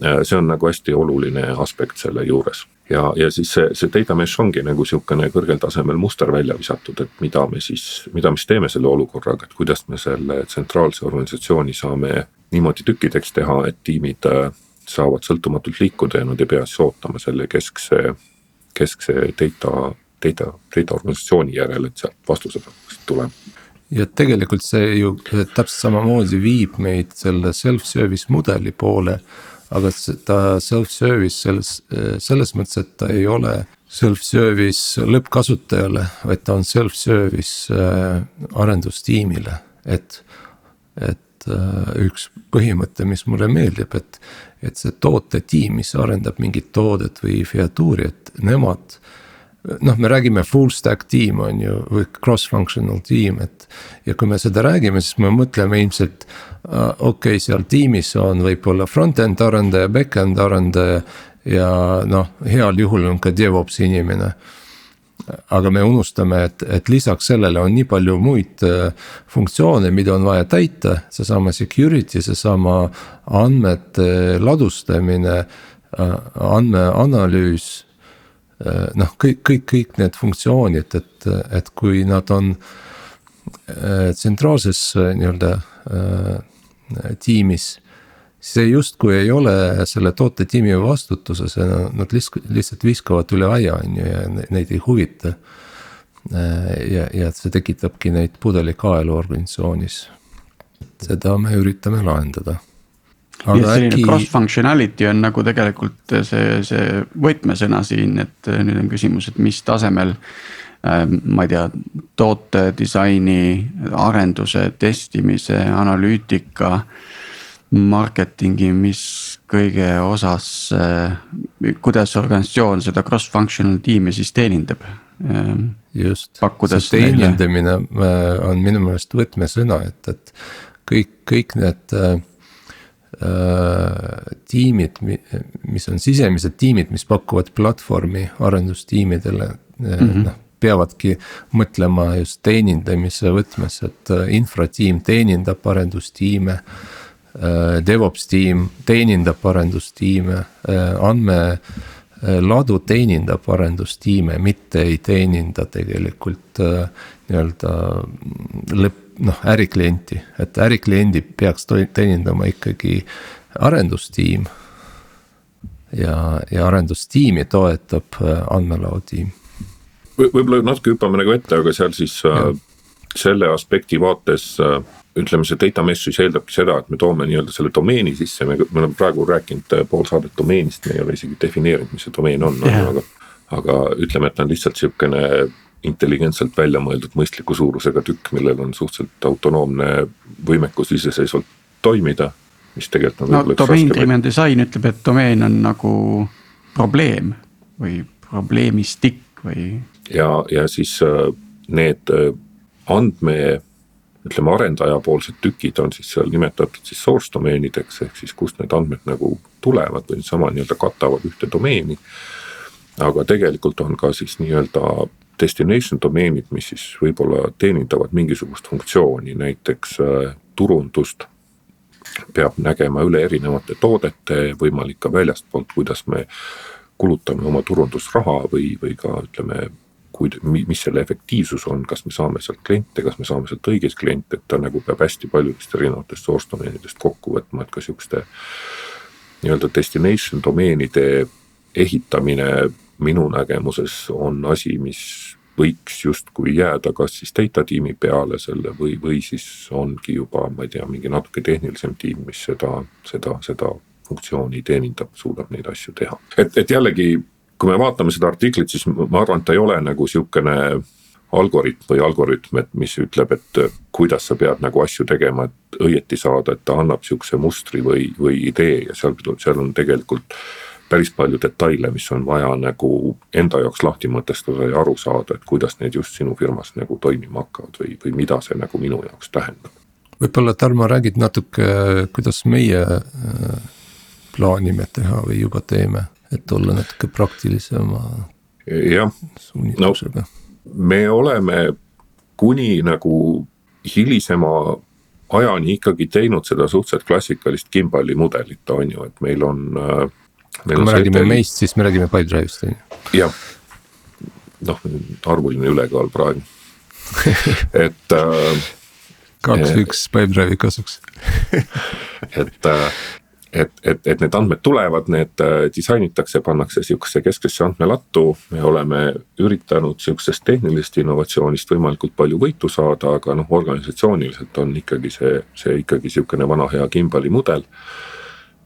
See on nagu hästi oluline aspekt selle juures. Ja, ja siis see, see data mesh ongi nagu sihukene kõrgel tasemel muster välja visatud, et mida me siis, mida me siis teeme selle olukorraga, et kuidas me selle tsentraalse organisatsiooni saame niimoodi tükkideks teha, et tiimid äh, saavad sõltumatult liikuda ja nad ei pea siis ootama selle keskse, keskse data, data, data organisatsiooni järel, et sealt vastused hakkaksid tulema. Ja tegelikult see ju täpselt samamoodi viib meid selle self-service mudeli poole aga ta self-service selles, selles mõttes, et ta ei ole self-service lõppkasutajale, vaid ta on self-service äh, arendustiimile, et. et äh, üks põhimõte, mis mulle meeldib, et, et see tootetiim, mis arendab mingit toodet või featuuri, et nemad noh, me räägime full stack tiim on ju või cross-functional tiim, et. ja kui me seda räägime, siis me mõtleme ilmselt uh,, okei okay,, seal tiimis on võib-olla front-end arendaja, back-end arendaja. ja noh, heal juhul on ka DevOps inimene. aga me unustame, et, et lisaks sellele on nii palju muid uh, funktsioone, mida on vaja täita, seesama security, seesama andmete ladustamine uh,, andmeanalüüs Äh, noh, kõik, kõik, kõik need funktsioonid, et, et kui nad on äh, tsentraalses äh, nii-öelda tiimis. see justkui ei ole selle tootetiimi vastutuses nad lihtsalt viskavad üle aia, on ju, ja neid ei huvita. ja, ja see tekitabki neid pudelikaelu organisatsioonis. seda me üritame lahendada nii et selline äkki... cross functionality on nagu tegelikult see, see võtmesõna siin, et nüüd on küsimus, et mis tasemel äh,. ma ei tea, toote disaini, arenduse, testimise, analüütika, marketingi, mis kõige osas äh,, kuidas organisatsioon seda cross functional tiimi siis teenindab äh,. just, see teenindamine neile... Äh, on minu meelest võtmesõna, et, et kõik, kõik need äh, äh, tiimid, mis on sisemised tiimid, mis pakuvad platvormi arendustiimidele mm -hmm. noh peavadki mõtlema just teenindamise võtmes, et äh, infratiim teenindab arendustiime. Äh, DevOps tiim teenindab arendustiime, andmeladu teenindab arendustiime, mitte ei teeninda tegelikult nii-öelda lõpp noh, äriklienti, et äriklienti peaks teenindama ikkagi arendustiim. ja, ja arendustiimi toetab äh, andmelao tiim v. võib-olla natuke hüppame nagu ette, aga seal siis äh, selle aspekti vaates äh, ütleme, see data mesh siis eeldabki seda, et me toome nii-öelda selle domeeni sisse, me, me oleme praegu rääkinud pool saadet domeenist, me ei ole isegi defineerinud, mis see domeen on aga. aga ütleme, et ta on lihtsalt sihukene intelligentselt välja mõeldud mõistliku suurusega tükk, millel on suhteliselt autonoomne võimekus iseseisvalt toimida. mis tegelikult on. no domain driven disain ütleb, et domeen on nagu probleem või probleemistik või. ja, ja siis äh, need äh, andme ütleme, arendaja poolsed tükid on siis seal nimetatud siis source domeenideks ehk siis kust need andmed nagu tulevad või niisama nii-öelda katavad ühte domeeni. aga tegelikult on ka siis nii-öelda destination domeenid, mis siis võib-olla teenindavad mingisugust funktsiooni, näiteks äh, turundust. peab nägema üle erinevate toodete, võimalik ka väljastpoolt, kuidas me kulutame oma turundusraha või, või ka ütleme kuid-, mis selle efektiivsus on, kas me saame sealt kliente, kas me saame sealt õigeid kliente, et ta nagu peab hästi paljudest erinevatest source domeenidest kokku võtma, et ka sihukeste. nii-öelda destination domeenide ehitamine minu nägemuses on asi, mis võiks justkui jääda kas siis data tiimi peale selle või, või siis ongi juba, ma ei tea, mingi natuke tehnilisem tiim, mis seda, seda, seda funktsiooni teenindab, suudab neid asju teha. et, et jällegi, kui me vaatame seda artiklit, siis ma arvan, et ta ei ole nagu sihukene algoritm või algoritm, et mis ütleb, et kuidas sa pead nagu asju tegema, et õieti saada, et ta annab sihukese mustri või, või idee ja seal, seal on tegelikult päris palju detaile, mis on vaja nagu enda jaoks lahti mõtestada ja aru saada, et kuidas need just sinu firmas nagu toimima hakkavad või, või mida see nagu minu jaoks tähendab. võib-olla Tarmo räägid natuke, kuidas meie äh, plaanime teha või juba teeme, et olla natuke praktilisema. jah, no me oleme kuni nagu hilisema ajani ikkagi teinud seda suhteliselt klassikalist Kimbali mudelit, on ju, et meil on äh, kui me räägime ette... meist, siis me räägime Pipedrive'ist on ju. jah, noh arvuline ülekaal praegu et äh,. kaks-üks eh, Pipedrive'i kasuks et äh, et, et, et need andmed tulevad, need äh, disainitakse, pannakse sihukesesse kesksesse andmelattu. me oleme üritanud sihukesest tehnilisest innovatsioonist võimalikult palju võitu saada, aga noh, organisatsiooniliselt on ikkagi see, see ikkagi sihukene vana hea Kimbali mudel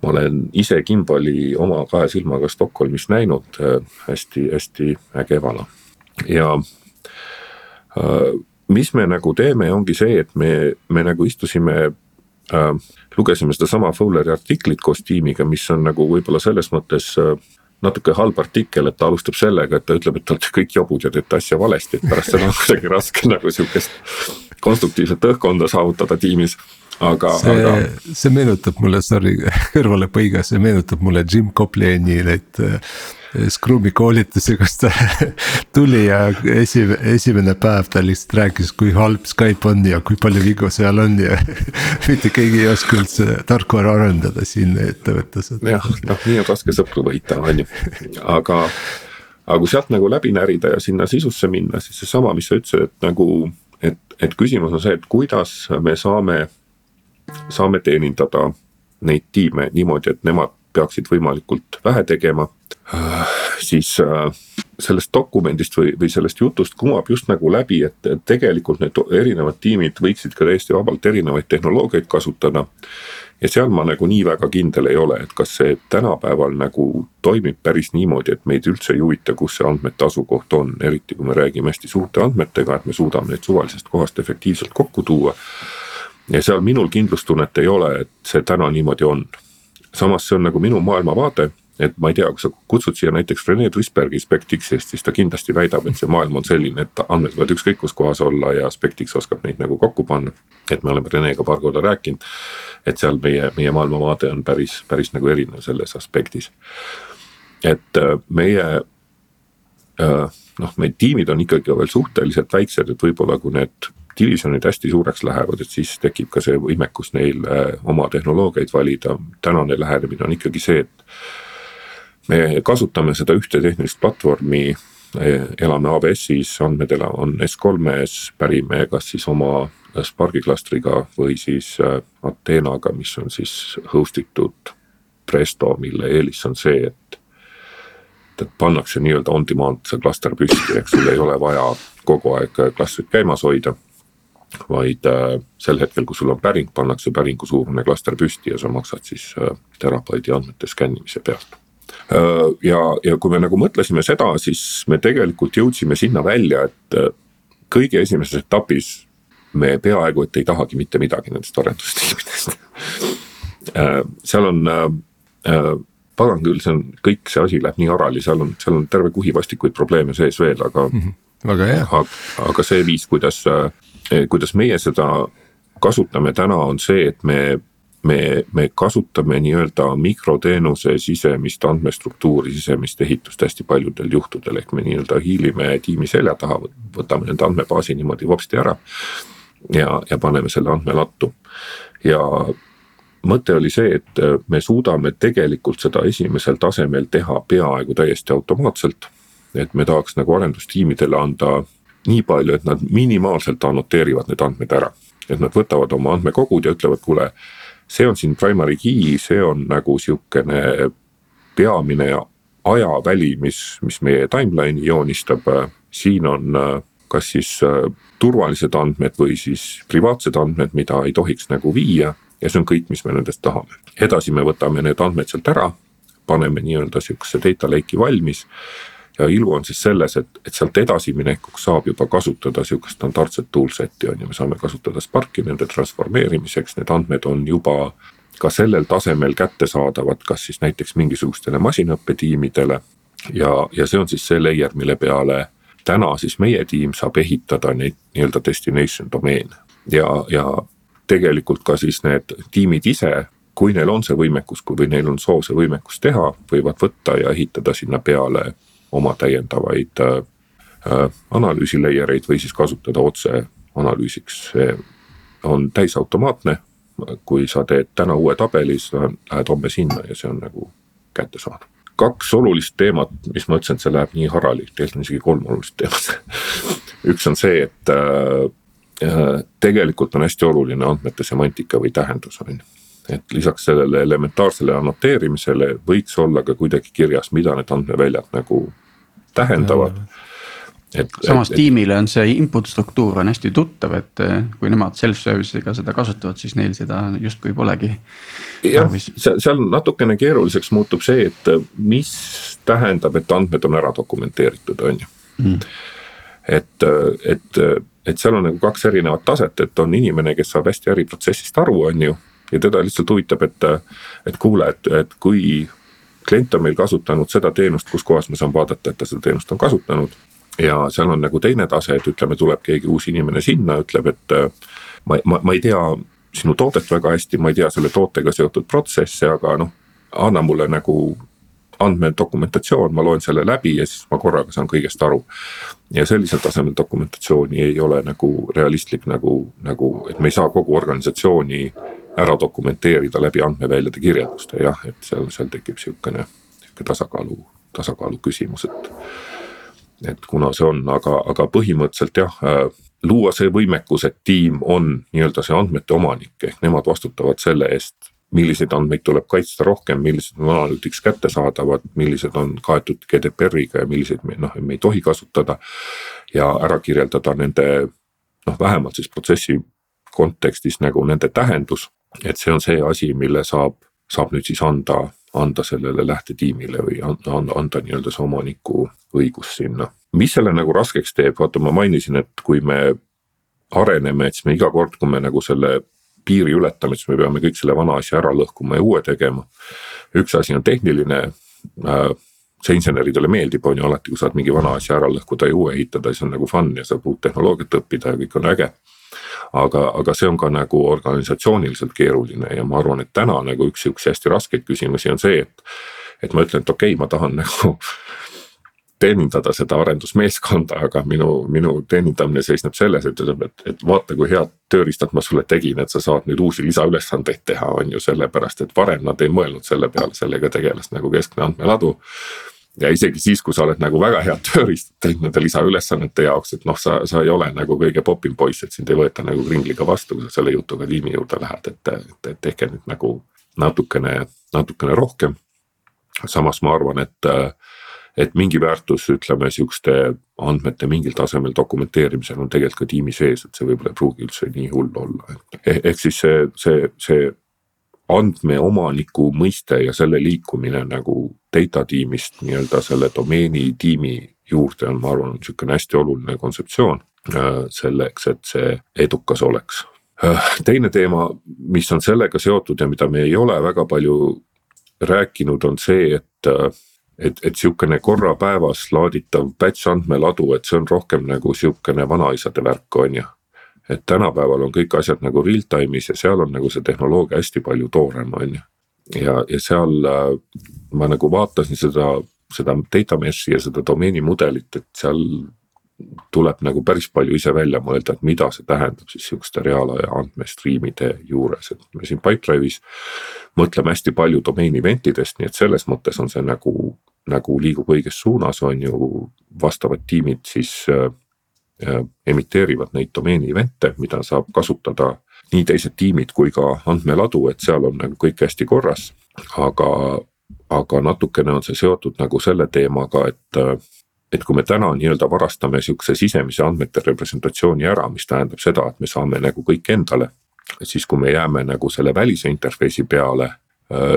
ma olen ise Kimbali oma kahe silmaga Stockholmis näinud hästi-hästi äh, äge vana ja äh, mis me nagu teeme, ongi see, et me, me nagu istusime äh,. lugesime sedasama Fowleri artiklit koos tiimiga, mis on nagu võib-olla selles mõttes äh, natuke halb artikkel, et ta alustab sellega, et ta ütleb, et te olete kõik jobud ja teete asja valesti, et pärast seda on kuidagi raske nagu sihukest konstruktiivset õhkkonda saavutada tiimis aga, aga. see meenutab mulle, sorry kõrvalepõige, see meenutab mulle Jim Coplani neid äh, Scrumi koolitusi, kus ta tuli ja esimene, esimene päev ta lihtsalt rääkis, kui halb Skype on ja kui palju vigu seal on ja mitte keegi ei oska üldse tarkvara arendada siin ettevõttes. jah, noh nii on raske sõpru võita, on ju, aga, aga kui sealt nagu läbi närida ja sinna sisusse minna, siis seesama, mis sa ütlesid, et nagu, et, et küsimus on see, et kuidas me saame saame teenindada neid tiime niimoodi, et nemad peaksid võimalikult vähe tegema. siis äh, sellest dokumendist või, või sellest jutust kumab just nagu läbi, et tegelikult need erinevad tiimid võiksid ka täiesti vabalt erinevaid tehnoloogiaid kasutada. Ja seal ma nagu nii väga kindel ei ole, et kas see tänapäeval nagu toimib päris niimoodi, et meid üldse ei huvita, kus see andmete asukoht on, eriti kui me räägime hästi suurte andmetega, et me suudame neid suvalisest kohast efektiivselt kokku tuua. Ja seal minul kindlustunnet ei ole, et see täna niimoodi on. samas see on nagu minu maailmavaade et ma ei tea, kui sa kutsud siia näiteks Rene Trüsbergi SpectX-ist, siis ta kindlasti väidab, et see maailm on selline, et andmed võivad ükskõik kus kohas olla ja SpectX oskab neid nagu kokku panna. et me oleme Renega paar korda rääkinud, et seal meie, meie maailmavaade on päris, päris nagu erinev selles aspektis. et äh, meie äh, noh, meie tiimid on ikkagi veel suhteliselt väiksed, et võib-olla kui need divisjonid hästi suureks lähevad, et siis tekib ka see võimekus neil äh, oma tehnoloogiaid valida. tänane lähenemine on ikkagi see, et me kasutame seda ühte tehnilist platvormi, äh, elame AWS-is, andmed on S3-s, pärime kas siis oma Sparki klastriga või siis äh, Athenaga, mis on siis host itud Presto, mille eelis on see, et et pannakse nii-öelda on demand see klaster püsti, eks sul ei ole vaja kogu aeg klastrit käimas hoida vaid sel hetkel, kui sul on päring, pannakse päringu suurune klaster püsti ja sa maksad siis terabaidi andmete skännimise pealt. Äh, ja, ja kui me nagu mõtlesime seda, siis me tegelikult jõudsime sinna välja, et kõige esimeses etapis me peaaegu et ei tahagi mitte midagi nendest arendustiimidest seal on pagan küll, see on kõik see asi läheb nii harali, seal on, seal on terve kuhi vastikuid probleeme sees veel, aga mm. -hmm. väga hea. aga see viis, kuidas kuidas meie seda kasutame täna, on see, et me me, me kasutame nii-öelda mikroteenuse sisemist andmestruktuuri, sisemist ehitust hästi paljudel juhtudel, ehk me nii-öelda hiilime tiimi selja taha, võtame nende andmebaasi niimoodi vopsti ära. ja, ja paneme selle andmelattu ja mõte oli see, et me suudame tegelikult seda esimesel tasemel teha peaaegu täiesti automaatselt. et me tahaks nagu arendustiimidele anda nii palju, et nad minimaalselt annoteerivad need andmed ära. et nad võtavad oma andmekogud ja ütlevad, kuule, see on siin primary key, see on nagu sihukene peamine ajaväli, mis, mis meie timeline'i joonistab. siin on äh, kas siis äh, turvalised andmed või siis privaatsed andmed, mida ei tohiks nagu viia ja see on kõik, mis me nendest tahame. edasi me võtame need andmed sealt ära, paneme nii-öelda sihukese data lake'i valmis ja ilu on siis selles, et, et sealt edasiminekuks saab juba kasutada sihukest standardset toolset'i on ju, me saame kasutada Sparki nende transformeerimiseks, need andmed on juba ka sellel tasemel kättesaadavad, kas siis näiteks mingisugustele masinaõppetiimidele. ja, ja see on siis see layer, mille peale täna siis meie tiim saab ehitada neid nii-öelda destination domeene ja, ja tegelikult ka siis need tiimid ise kui neil on see võimekus, kui neil on soov see võimekus teha, võivad võtta ja ehitada sinna peale oma täiendavaid äh, äh, analüüsi layer eid või siis kasutada otse analüüsiks, see on täisautomaatne. kui sa teed täna uue tabeli, sa lähed homme sinna ja see on nagu kättesaadav. kaks olulist teemat, mis ma ütlesin, et see läheb nii harali, tegelikult on isegi kolm olulist teemat üks on see, et äh, äh, tegelikult on hästi oluline andmete semantika või tähendus on ju et lisaks sellele elementaarsele annoteerimisele võiks olla ka kuidagi kirjas, mida need andmeväljad nagu tähendavad. et. samas et, tiimile on see input struktuur on hästi tuttav, et eh, kui nemad self-service'iga seda kasutavad, siis neil seda justkui polegi. jah, seal natukene keeruliseks muutub see, et eh, mis tähendab, et andmed on ära dokumenteeritud, on ju mm.. et, et, et seal on nagu kaks erinevat taset, et on inimene, kes saab hästi äriprotsessist aru, on ju ja teda lihtsalt huvitab, et, et kuule, et, et kui klient on meil kasutanud seda teenust, kus kohas ma saan vaadata, et ta seda teenust on kasutanud. ja seal on nagu teine tase, et ütleme, tuleb keegi uus inimene sinna, ütleb, et ma, ma, ma ei tea sinu toodet väga hästi, ma ei tea selle tootega seotud protsesse, aga noh, anna mulle nagu andmedokumentatsioon, ma loen selle läbi ja siis ma korraga saan kõigest aru. ja sellisel tasemel dokumentatsiooni ei ole nagu realistlik nagu, nagu, et me ei saa kogu organisatsiooni ära dokumenteerida läbi andmeväljade kirjelduste jah, et seal, seal tekib sihukene, sihuke tasakaalu, tasakaalu küsimus, et. et kuna see on, aga, aga põhimõtteliselt jah luua see võimekus, et tiim on nii-öelda see andmete omanik ehk nemad vastutavad selle eest milliseid andmeid tuleb kaitsta rohkem, millised on analüütiks kättesaadavad, millised on kaetud GDPR-iga ja milliseid me noh, me ei tohi kasutada. ja ära kirjeldada nende noh, vähemalt siis protsessi kontekstis nagu nende tähendus et see on see asi, mille saab, saab nüüd siis anda, anda sellele lähtetiimile või anda, anda, anda nii-öelda see omaniku õigus sinna. mis selle nagu raskeks teeb, vaata ma mainisin, et kui me areneme, et siis me iga kord, kui me nagu selle piiri ületame, siis me peame kõik selle vana asja ära lõhkuma ja uue tegema. üks asi on tehniline äh, see inseneridele meeldib, on ju alati, kui saad mingi vana asja ära lõhkuda ja uue ehitada, siis on nagu fun ja saab uut tehnoloogiat õppida ja kõik on äge. Aga, aga see on ka nagu organisatsiooniliselt keeruline ja ma arvan, et täna nagu üks siukse hästi raskeid küsimusi on see, et. et ma ütlen, et okei okay,, ma tahan nagu teenindada seda arendusmeeskonda, aga minu, minu teenindamine seisneb selles, et ütleb, et, et vaata, kui head tööriistad ma sulle tegin, et sa saad nüüd uusi lisaülesandeid teha, on ju sellepärast, et varem nad ei mõelnud selle peale, sellega tegeles nagu keskne andmeladu ja isegi siis, kui sa oled nagu väga head tööriistad teinud nende lisaülesannete jaoks, et noh, sa, sa ei ole nagu kõige popim poiss, et sind ei võeta nagu kringliga vastu, kui sa selle jutuga tiimi juurde lähed, et, et, et tehke nüüd nagu natukene, natukene rohkem. samas ma arvan, et et mingi väärtus, ütleme sihukeste andmete mingil tasemel dokumenteerimisel on tegelikult ka tiimi sees, et see võib-olla ei pruugi üldse nii hull olla, et eh, ehk siis see, see, see andmeomaniku mõiste ja selle liikumine nagu data tiimist nii-öelda selle domeeni tiimi juurde on, ma arvan, sihukene hästi oluline kontseptsioon äh, selleks, et see edukas oleks. Äh, teine teema, mis on sellega seotud ja mida me ei ole väga palju rääkinud, on see, et äh, et, et sihukene korra päevas laaditav batch andmeladu, et see on rohkem nagu sihukene vanaisade värk, on ju. Et tänapäeval on kõik asjad nagu real time'is ja seal on nagu see tehnoloogia hästi palju toorem, on ju. ja, ja seal äh, ma nagu vaatasin seda, seda data mesh'i ja seda domeeni mudelit, et seal tuleb nagu päris palju ise välja mõelda, et mida see tähendab siis sihukeste reaalaja andmestriimide juures, et me siin Pipedrive'is. mõtleme hästi palju domeeni event idest, nii et selles mõttes on see nagu, nagu liigub õiges suunas, on ju. vastavad tiimid siis äh, emiteerivad neid domeeni event'e, mida saab kasutada nii teised tiimid kui ka andmeladu, et seal on nagu kõik hästi korras. aga, aga natukene on see seotud nagu selle teemaga, et et kui me täna nii-öelda varastame sihukese sisemise andmete representatsiooni ära, mis tähendab seda, et me saame nagu kõik endale. siis kui me jääme nagu selle välise interface'i peale,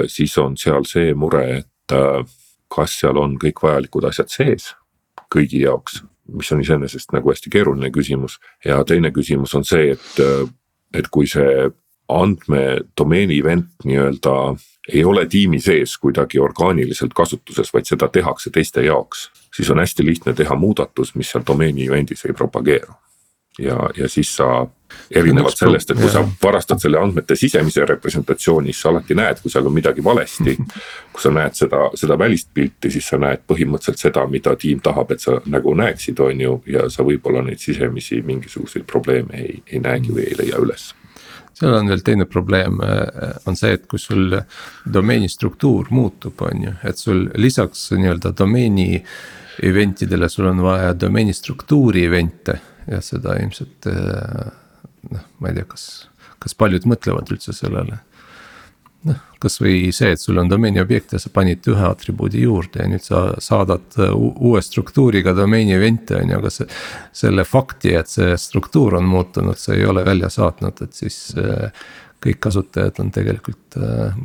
siis on seal see mure, et kas seal on kõik vajalikud asjad sees kõigi jaoks, mis on iseenesest nagu hästi keeruline küsimus. ja teine küsimus on see, et, et kui see andmedomeeni event nii-öelda ei ole tiimi sees kuidagi orgaaniliselt kasutuses, vaid seda tehakse teiste jaoks siis on hästi lihtne teha muudatus, mis seal domeeni event'is ei propageeru. Ja, ja siis sa erinevalt sellest, et kui sa varastad selle andmete sisemise representatsiooni, siis sa alati näed, kui seal on midagi valesti. kui sa näed seda, seda välist pilti, siis sa näed põhimõtteliselt seda, mida tiim tahab, et sa nagu näeksid, on ju, ja sa võib-olla neid sisemisi mingisuguseid probleeme ei, ei näegi või ei leia üles. Seal on veel teine probleem, on see, et kui sul domeeni struktuur muutub, on ju, et sul lisaks nii-öelda domeeni äh, eventidele sul on vaja domeeni struktuuri event'e ja seda ilmselt eh, noh, ma ei tea, kas, kas paljud mõtlevad üldse sellele. noh, kasvõi see, et sul on domeeni objekt ja sa panid ühe atribuudi juurde ja nüüd sa saadad uue struktuuriga domeeni event'e on ju, aga see. selle fakti, et see struktuur on muutunud, sa ei ole välja saatnud, et siis eh, kõik kasutajad on tegelikult eh,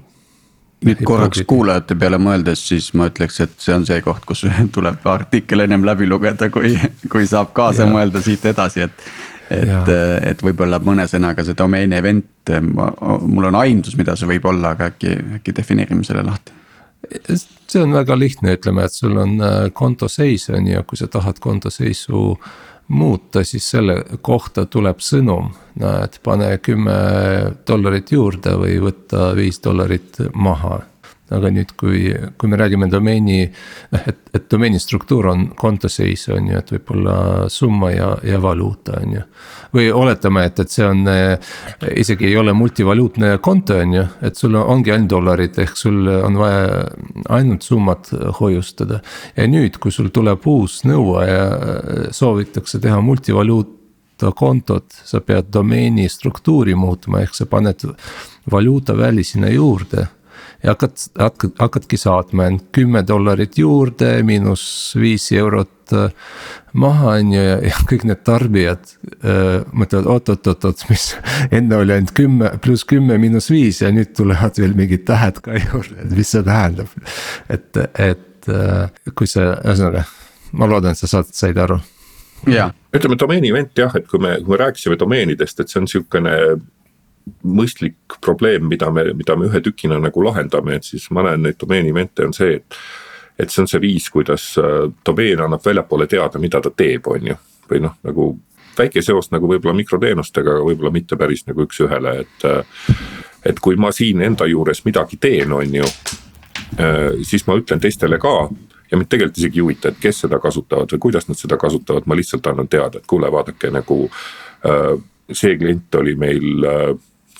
nüüd korraks kuulajate peale mõeldes, siis ma ütleks, et see on see koht, kus tuleb artikkel ennem läbi lugeda, kui, kui saab kaasa ja. mõelda siit edasi, et. et, et võib-olla mõne sõnaga see domeeni event, mul on aimdus, mida see võib olla, aga äkki, äkki defineerime selle lahti see on väga lihtne, ütleme, et sul on äh, konto seis on ju, kui sa tahad konto seisu muuta, siis selle kohta tuleb sõnum. näed, pane kümme dollarit juurde või võta viis dollarit maha aga nüüd, kui, kui me räägime domeeni, noh, et, et domeeni struktuur on kontoseis, on ju, et võib-olla summa ja, ja valuuta, on ju. või oletame, et, et see on isegi ei ole multivaluutne konto, on ju, et sul ongi ainult dollarid, ehk sul on vaja ainult summat hoiustada. ja nüüd, kui sul tuleb uus nõue ja soovitakse teha multivaluut kontot, sa pead domeeni struktuuri muutma, ehk sa paned valuuta väli sinna juurde ja hakkad, hakkad, hakkadki saatma end kümme dollarit juurde, miinus viis eurot äh, maha, on ju, ja, ja kõik need tarbijad äh, mõtlevad oot-oot-oot-oot, mis enne oli ainult kümme pluss kümme miinus viis ja nüüd tulevad veel mingid tähed ka juurde, et mis see tähendab. et, et äh, kui see, ühesõnaga, ma loodan, et sa saad, said aru. ütleme domeeni event jah, et kui me, kui me rääkisime domeenidest, et see on sihukene mõistlik probleem, mida me, mida me ühe tükina nagu lahendame, et siis ma näen neid domeeni event'e on see, et. et see on see viis, kuidas äh, domeen annab väljapoole teada, mida ta teeb, on ju, või noh, nagu väike seos nagu võib-olla mikroteenustega, aga võib-olla mitte päris nagu üks-ühele, et. Äh, et kui ma siin enda juures midagi teen, on ju, äh, siis ma ütlen teistele ka ja mind tegelikult isegi ei huvita, et kes seda kasutavad või kuidas nad seda kasutavad, ma lihtsalt annan teada, et kuule, vaadake nagu see klient oli meil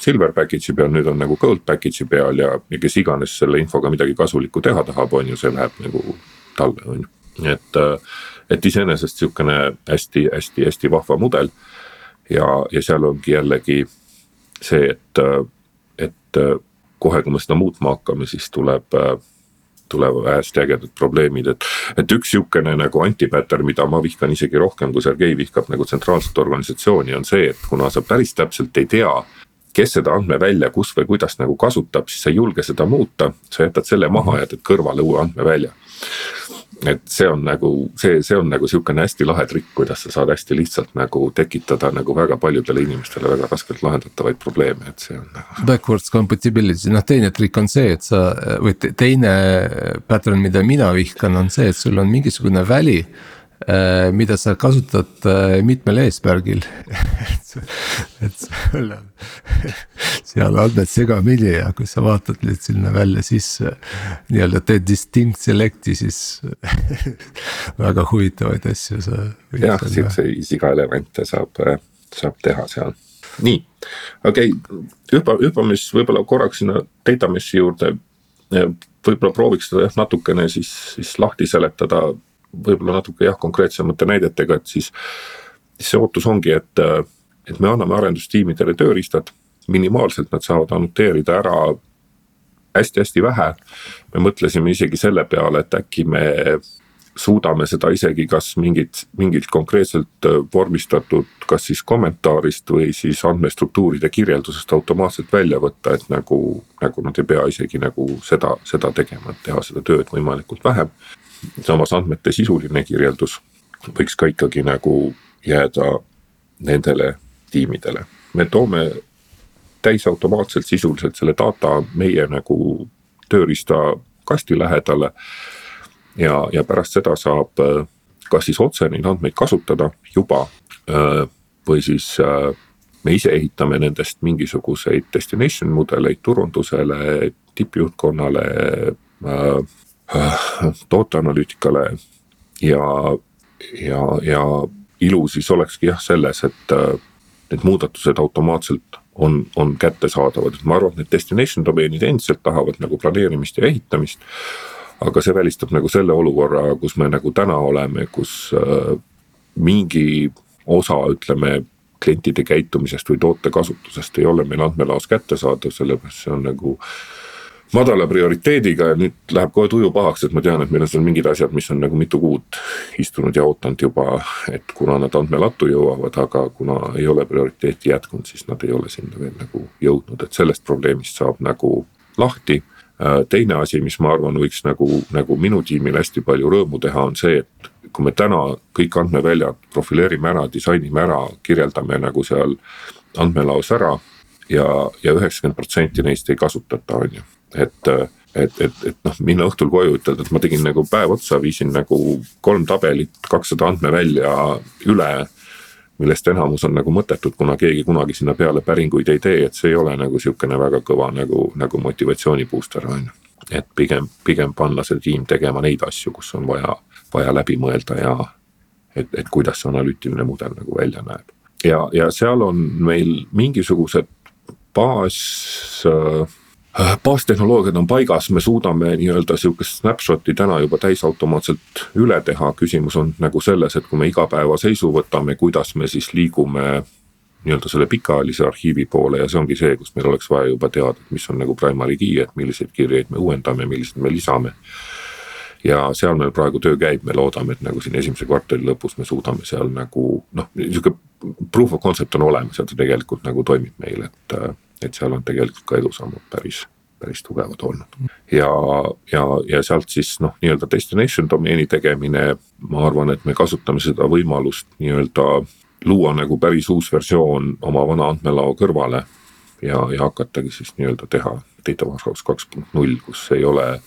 silver package'i peal, nüüd on nagu gold package'i peal ja, ja kes iganes selle infoga midagi kasulikku teha tahab, on ju, see läheb nagu talle, on ju. et, äh, et iseenesest sihukene hästi-hästi-hästi vahva mudel. ja, ja seal ongi jällegi see, et, äh, et äh, kohe, kui me seda muutma hakkame, siis tuleb tulevad hästi ägedad probleemid, et. et üks sihukene nagu antipattern, mida ma vihkan isegi rohkem, kui Sergei vihkab nagu tsentraalset organisatsiooni, on see, et kuna sa päris täpselt ei tea kes seda andmevälja, kus või kuidas nagu kasutab, siis sa ei julge seda muuta, sa jätad selle maha ja teed kõrvale uue andmevälja. et see on nagu see, see on nagu sihukene hästi lahe trikk, kuidas sa saad hästi lihtsalt nagu tekitada nagu väga paljudele inimestele väga raskelt lahendatavaid probleeme, et see on nagu. Backwards compatibility, noh teine trikk on see, et sa või teine pattern, mida mina vihkan, on see, et sul on mingisugune väli mida sa kasutad äh, mitmel eesmärgil et sul on seal andmed segamini ja kui sa vaatad nüüd sinna välja sisse. nii-öelda teed distinct select'i, siis väga huvitavaid asju sa. jah, siukseid sigaelemente saab, äh, saab teha seal. nii, okei okay,, hüppa, hüppame siis võib-olla korraks sinna data mesh'i juurde. võib-olla prooviks seda jah natukene siis, siis lahti seletada võib-olla natuke jah, konkreetsemate näidetega, et siis. siis see ootus ongi, et, et me anname arendustiimidele tööriistad, minimaalselt nad saavad annoteerida ära hästi-hästi vähe. me mõtlesime isegi selle peale, et äkki me suudame seda isegi kas mingit, mingilt konkreetselt vormistatud, kas siis kommentaarist või siis andmestruktuuride kirjeldusest automaatselt välja võtta, et nagu, nagu nad ei pea isegi nagu seda, seda tegema, et teha seda tööd võimalikult vähe samas andmete sisuline kirjeldus võiks ka ikkagi nagu jääda nendele tiimidele. me toome täisautomaatselt sisuliselt selle data meie nagu tööriistakasti lähedale. ja, ja pärast seda saab äh, kas siis otse neid andmeid kasutada juba äh, või siis äh, me ise ehitame nendest mingisuguseid destination mudeleid turundusele, tippjuhtkonnale tooteanalüütikale ja, ja, ja ilu siis olekski jah selles, et äh, need muudatused automaatselt on, on kättesaadavad, et ma arvan, et need destination domeenid endiselt tahavad nagu planeerimist ja ehitamist. aga see välistab nagu selle olukorra, kus me nagu täna oleme, kus äh, mingi osa, ütleme klientide käitumisest või toote kasutusest ei ole meil andmelaos kättesaadav, sellepärast see on nagu äh, madala prioriteediga ja nüüd läheb kohe tuju pahaks, et ma tean, et meil on seal mingid asjad, mis on nagu mitu kuud istunud ja ootanud juba, et kuna nad andmelattu jõuavad, aga kuna ei ole prioriteeti jätkunud, siis nad ei ole sinna veel nagu jõudnud, et sellest probleemist saab nagu lahti. Äh, teine asi, mis ma arvan, võiks nagu, nagu minu tiimil hästi palju rõõmu teha, on see, et kui me täna kõik andmeväljad profileerime ära, disainime ära, kirjeldame nagu seal andmelaos ära ja, ja üheksakümmend protsenti neist ei kasutata, on ju et, et, et, et noh, minna õhtul koju, ütelda, et ma tegin nagu päev otsa, viisin nagu kolm tabelit, kakssada andmevälja üle millest enamus on nagu mõttetud, kuna keegi kunagi sinna peale päringuid ei tee, et see ei ole nagu sihukene väga kõva nagu, nagu motivatsiooni booster on ju. et pigem, pigem panna see tiim tegema neid asju, kus on vaja, vaja läbi mõelda ja et, et kuidas see analüütiline mudel nagu välja näeb. ja, ja seal on meil mingisugused baas äh, Äh, baastehnoloogiad on paigas, me suudame nii-öelda sihukest snapshot'i täna juba täisautomaatselt üle teha, küsimus on nagu selles, et kui me igapäevaseisu võtame, kuidas me siis liigume nii-öelda selle pikaajalise arhiivi poole ja see ongi see, kus meil oleks vaja juba teada, et mis on nagu primary key, et milliseid kirjeid me uuendame, millised me lisame. ja seal meil praegu töö käib, me loodame, et nagu siin esimese kvartali lõpus me suudame seal nagu noh, sihuke proof of concept on olemas ja ta tegelikult nagu toimib meil, et et seal on tegelikult ka edusammud päris, päris tugevad olnud. ja, ja, ja sealt siis noh, nii-öelda destination domeeni tegemine, ma arvan, et me kasutame seda võimalust nii-öelda luua nagu päris uus versioon oma vana andmelao kõrvale. ja, ja hakatagi siis nii-öelda teha data warehouse kaks punkt null, kus ei ole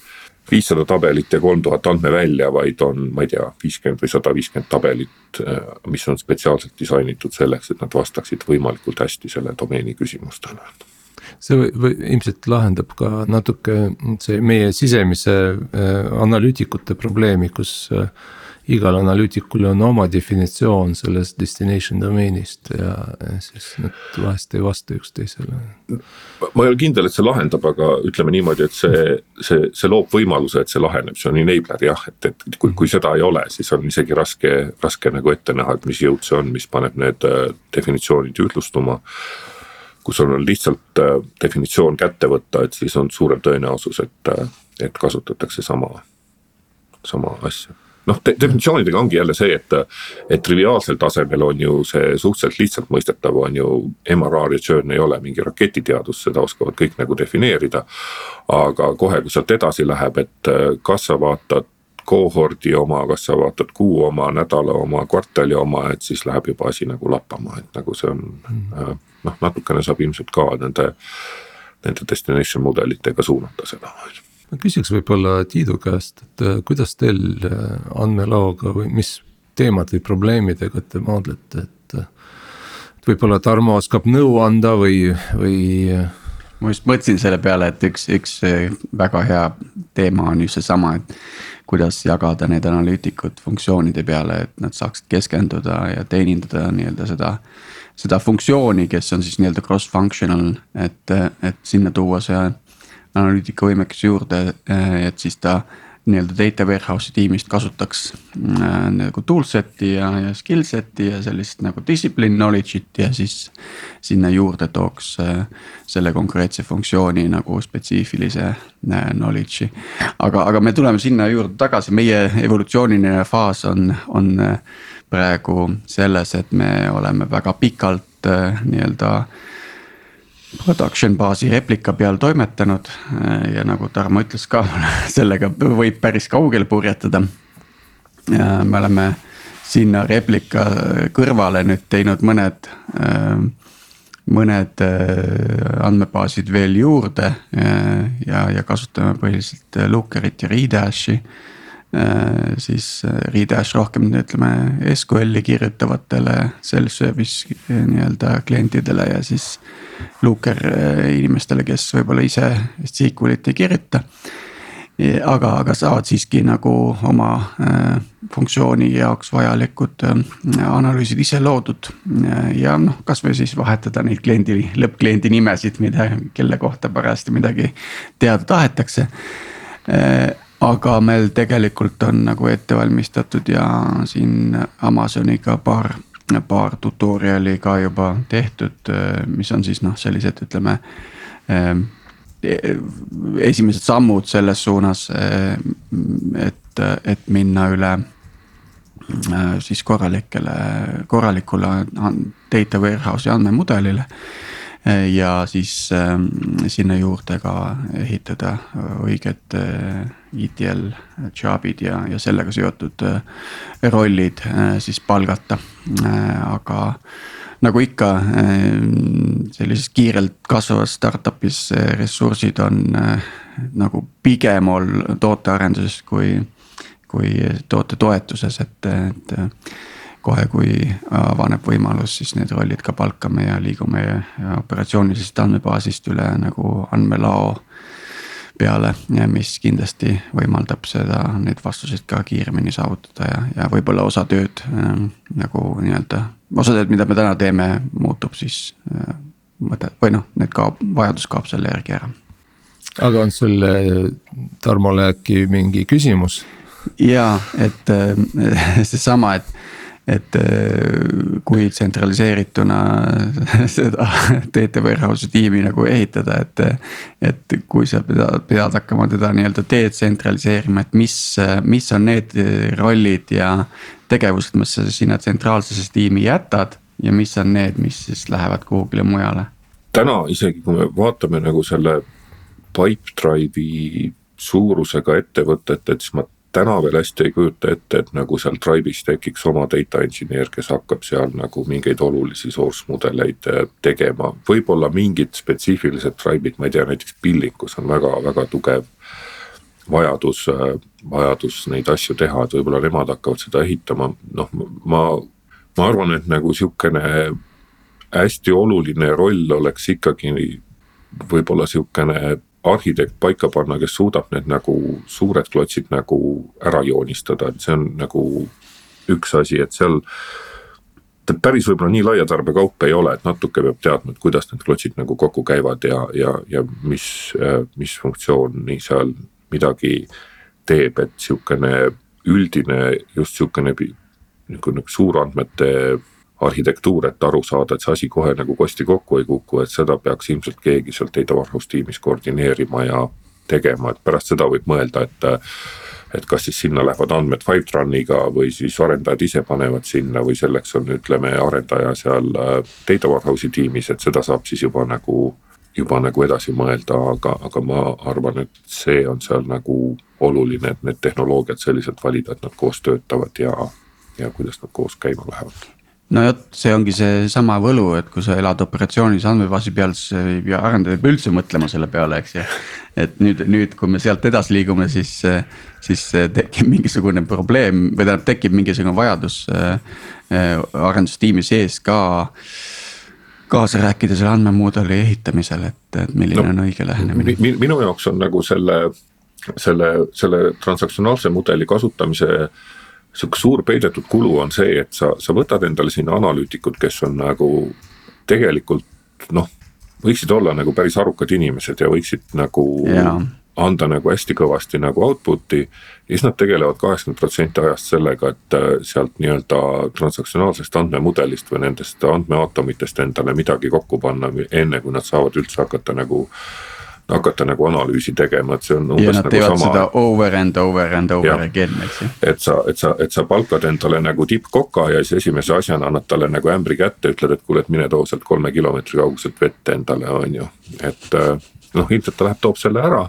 viissada tabelit ja kolm tuhat andmevälja, vaid on, ma ei tea, viiskümmend või sada viiskümmend tabelit, mis on spetsiaalselt disainitud selleks, et nad vastaksid võimalikult hästi selle domeeni küsimustele. See või, või ilmselt lahendab ka natuke see meie sisemise äh, analüütikute probleemi, kus äh, igal analüütikul on oma definitsioon sellest destination domeenist ja siis nad vahest ei vasta üksteisele. ma ei ole kindel, et see lahendab, aga ütleme niimoodi, et see, see, see loob võimaluse, et see laheneb, see on enabler jah, et, et kui, kui seda ei ole, siis on isegi raske, raske nagu ette näha, et mis jõud see on, mis paneb need äh, definitsioonid ühtlustuma. Kui sul on lihtsalt äh, definitsioon kätte võtta, et siis on suurem tõenäosus, et, äh, et kasutatakse sama, sama asja noh de, definitsioonidega ongi jälle see, et, et triviaalsel tasemel on ju see suhteliselt lihtsalt mõistetav, on ju. MRR ja churn ei ole mingi raketiteadus, seda oskavad kõik nagu defineerida. aga kohe, kui sealt edasi läheb, et kas sa vaatad cohort'i oma, kas sa vaatad kuu oma, nädala oma, kvartali oma, et siis läheb juba asi nagu lappama, et nagu see on mm. noh, natukene saab ilmselt ka nende, nende destination mudelitega suunata seda ma küsiks võib-olla Tiidu käest, et äh, kuidas teil äh, andmelaoga või mis teemad või probleemidega te maadlete, et. Äh, et võib-olla Tarmo oskab nõu anda või, või. ma just mõtlesin selle peale, et üks, üks väga hea teema on ju seesama, et kuidas jagada need analüütikud funktsioonide peale, et nad saaksid keskenduda ja teenindada nii-öelda seda seda funktsiooni, kes on siis nii-öelda cross-functional, et, et sinna tuua see analüütika võimekus juurde, eh, et siis ta nii-öelda data warehouse'i tiimist kasutaks äh, nagu toolset'i ja, ja skillset'i ja sellist nagu discipline knowledge'it ja siis. sinna juurde tooks äh, selle konkreetse funktsiooni nagu spetsiifilise äh, knowledge'i. aga, aga me tuleme sinna juurde tagasi, meie evolutsiooniline faas on, on praegu selles, et me oleme väga pikalt nii-öelda production baasi replika peal toimetanud ja nagu Tarmo ütles ka, sellega võib päris kaugele purjetada. me oleme sinna replika kõrvale nüüd teinud mõned, mõned andmebaasid veel juurde ja, ja kasutame põhiliselt Lookerit ja Redash'i Äh, siis äh, Redash rohkem ütleme SQL-i kirjutavatele self-service äh, nii-öelda klientidele ja siis. Looker inimestele, kes võib-olla ise SQL-it ei kirjuta. aga, aga saavad siiski nagu oma äh, funktsiooni jaoks vajalikud äh, analüüsid ise loodud. ja noh, kasvõi siis vahetada neid kliendi, lõppkliendi nimesid, mida, kelle kohta parajasti midagi teada tahetakse äh, aga meil tegelikult on nagu ette valmistatud ja siin Amazoniga paar, paar tutorial'i ka juba tehtud, mis on siis noh, sellised, ütleme esimesed sammud selles suunas, et, et minna üle siis korralikele, korralikule data warehouse'i andmemudelile ja siis äh, sinna juurde ka ehitada õiged äh, ETL job'id ja, ja sellega seotud äh, rollid äh, siis palgata. Äh,, aga nagu ikka äh, sellises kiirelt kasvavas startup'is äh, ressursid on äh, nagu pigem ol- tootearenduses kui, kui tootetoetuses, et, et kohe, kui avaneb võimalus, siis need rollid ka palkame ja liigume operatsioonilisest andmebaasist üle nagu andmelao peale, mis kindlasti võimaldab seda, neid vastuseid ka kiiremini saavutada ja, ja võib-olla osa tööd äh, nagu nii-öelda. osa tööd, mida me täna teeme, muutub siis äh, mõte või noh, need kaob, vajadus kaob selle järgi ära. aga on sul Tarmole äkki mingi küsimus? ja et äh, seesama, et et äh, kui tsentraliseerituna seda data warehouse'i tiimi nagu ehitada, et. et kui sa pead, pead hakkama teda nii-öelda detsentraliseerima, et mis, mis on need rollid ja tegevused, mis sa sinna tsentraalsesse tiimi jätad. ja mis on need, mis siis lähevad kuhugile mujale? täna isegi, kui me vaatame nagu selle Pipedrive'i suurusega ettevõtet, et siis ma täna veel hästi ei kujuta ette, et nagu seal Tribe'is tekiks oma data engineer, kes hakkab seal nagu mingeid olulisi source mudeleid äh, tegema. võib-olla mingid spetsiifilised Tribe'id, ma ei tea, näiteks Pillikus on väga-väga tugev vajadus, vajadus neid asju teha, et võib-olla nemad hakkavad seda ehitama, noh ma, ma arvan, et nagu sihukene hästi oluline roll oleks ikkagi võib-olla sihukene arhitekt paika panna, kes suudab need nagu suured klotsid nagu ära joonistada, et see on nagu üks asi, et seal ta päris võib-olla nii laia tarbekaup ei ole, et natuke peab teadma, et kuidas need klotsid nagu kokku käivad ja, ja, ja mis, mis funktsiooni seal midagi teeb, et sihukene üldine just sihukene niisugune suurandmete arhitektuur, et aru saada, et see asi kohe nagu kosti kokku ei kuku, et seda peaks ilmselt keegi sealt data warehouse tiimis koordineerima ja tegema, et pärast seda võib mõelda, et et kas siis sinna lähevad andmed Fivetroniga või siis arendajad ise panevad sinna või selleks on, ütleme, arendaja seal äh, data warehouse'i tiimis, et seda saab siis juba nagu. juba nagu edasi mõelda, aga, aga ma arvan, et see on seal nagu oluline, et need tehnoloogiad selliselt valida, et nad koos töötavad ja, ja kuidas nad koos käima lähevad no vot, see ongi seesama võlu, et kui sa elad operatsioonis andmebaasi peal, siis arendaja ei pea üldse mõtlema selle peale, eks ju. et nüüd, nüüd, kui me sealt edasi liigume, siis, siis tekib mingisugune probleem või tähendab, tekib mingisugune vajadus äh, arendustiimi sees ka kaasa rääkida selle andmemudeli ehitamisel, et, et milline no, on õige lähenemine mi,. minu jaoks on nagu selle, selle, selle transaktsionaalse mudeli kasutamise äh, sihuke suur peidetud kulu on see, et sa, sa võtad endale sinna analüütikud, kes on nagu tegelikult noh, võiksid olla nagu päris arukad inimesed ja võiksid nagu yeah. anda nagu hästi kõvasti nagu output'i. ja siis nad tegelevad kaheksakümmend protsenti ajast sellega, et äh, sealt nii-öelda transaktsionaalsest andmemudelist või nendest andmeaatomitest endale midagi kokku panna, enne kui nad saavad üldse hakata nagu hakata nagu analüüsi tegema, et see on umbes ja nad nagu teevad sama. seda over and over and over ja. again, eks ju. et sa, et sa, et sa palkad endale nagu tippkoka ja siis esimese asjana annad talle nagu ämbri kätte, ütled, et kuule, et mine too sealt kolme kilomeetri kauguselt vett endale, on ju. et äh, noh, ilmselt ta läheb, toob selle ära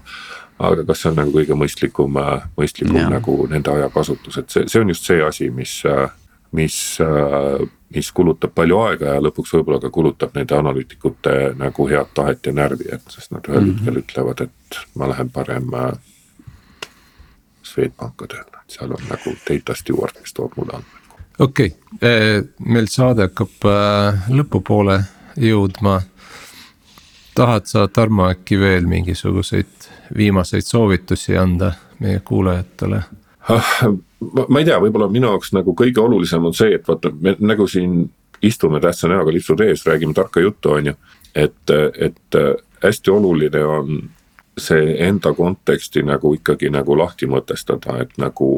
aga kas see on nagu kõige mõistlikum, äh, mõistlikum ja. nagu nende ajakasutus, et see, see on just see asi, mis äh, mis, äh, mis kulutab palju aega ja lõpuks võib-olla ka kulutab nende analüütikute nagu head tahet ja närvi, et sest nad ühel mm -hmm. hetkel ütlevad, et ma lähen parem äh, Swedbanka tööle, et seal on nagu data steward, kes toob mulle andmeid. okei okay., meil saade hakkab äh, lõpupoole jõudma. tahad sa, Tarmo, äkki veel mingisuguseid viimaseid soovitusi anda meie kuulajatele? Ah, ma ei tea, võib-olla minu jaoks nagu kõige olulisem on see, et vaata, me nagu siin istume tähtsa näoga lipsud ees, räägime tarka juttu, on ju. et, et hästi oluline on see enda konteksti nagu ikkagi nagu lahti mõtestada, et nagu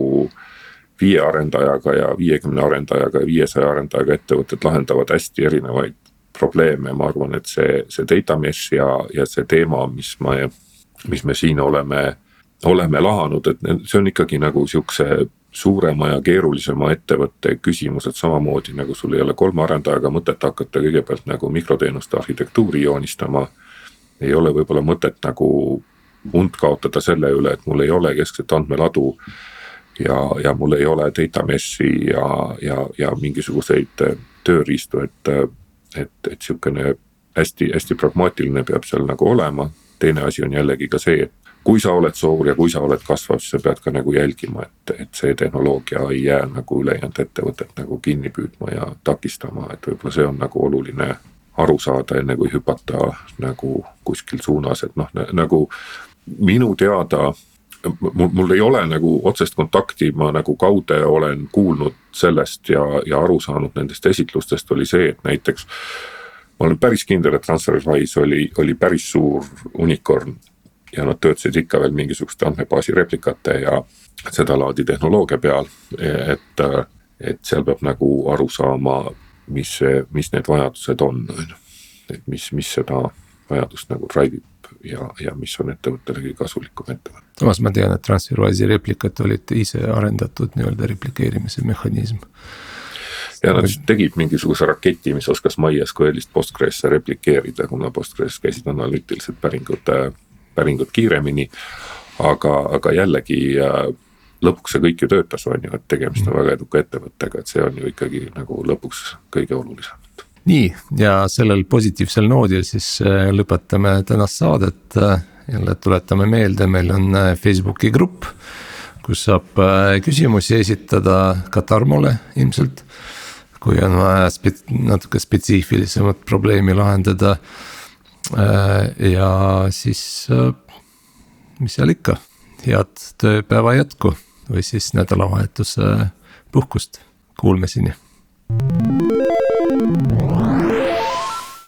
viie arendajaga ja viiekümne arendajaga ja viiesaja arendajaga ettevõtted lahendavad hästi erinevaid probleeme, ma arvan, et see, see data mesh ja, ja see teema, mis me, mis me siin oleme oleme lahanud, et see on ikkagi nagu sihukese suurema ja keerulisema ettevõtte küsimus, et samamoodi nagu sul ei ole kolme arendajaga mõtet hakata kõigepealt nagu mikroteenuste arhitektuuri joonistama. ei ole võib-olla mõtet nagu und kaotada selle üle, et mul ei ole keskset andmeladu. ja, ja mul ei ole data mesh'i ja, ja, ja mingisuguseid tööriistu, et, et, et sihukene hästi-hästi pragmaatiline peab seal nagu olema. teine asi on jällegi ka see, et kui sa oled suur ja kui sa oled kasvav, siis sa pead ka nagu jälgima, et, et see tehnoloogia ei jää nagu ülejäänud ettevõtet nagu kinni püüdma ja takistama, et võib-olla see on nagu oluline aru saada, enne kui hüpata nagu kuskil suunas, et noh, nagu minu teada mul, mul ei ole nagu otsest kontakti, ma nagu kaude olen kuulnud sellest ja, ja aru saanud nendest esitlustest oli see, et näiteks. ma olen päris kindel, et TransferWise oli, oli päris suur unicorn ja nad töötasid ikka veel mingisuguste andmebaasi replikate ja sedalaadi tehnoloogia peal, et, et seal peab nagu aru saama, mis mis need vajadused on, on ju. et mis, mis seda vajadust nagu drive ib ja, ja mis on ettevõttele kõige kasulikum ettevõte. samas ma tean, et TransferWise'i replikat olid ise arendatud nii-öelda replikeerimise mehhanism ja nad siis tegid mingisuguse raketi, mis oskas MySQL-ist Postgres'e replikeerida, kuna Postgres käisid analüütilised päringud päringut kiiremini. aga, aga jällegi lõpuks see kõik ju töötas, on ju, et tegemist on väga eduka ettevõttega, et see on ju ikkagi nagu lõpuks kõige olulisem nii ja sellel positiivsel noodil siis äh, lõpetame tänast saadet. Äh, jälle tuletame meelde, meil on äh, Facebooki grupp, kus saab äh, küsimusi esitada ka Tarmole ilmselt. kui on vaja spet-, natuke spetsiifilisemat probleemi lahendada. Ja siis, mis seal ikka, head tööpäeva jätku või siis nädalavahetuse puhkust, kuulmiseni.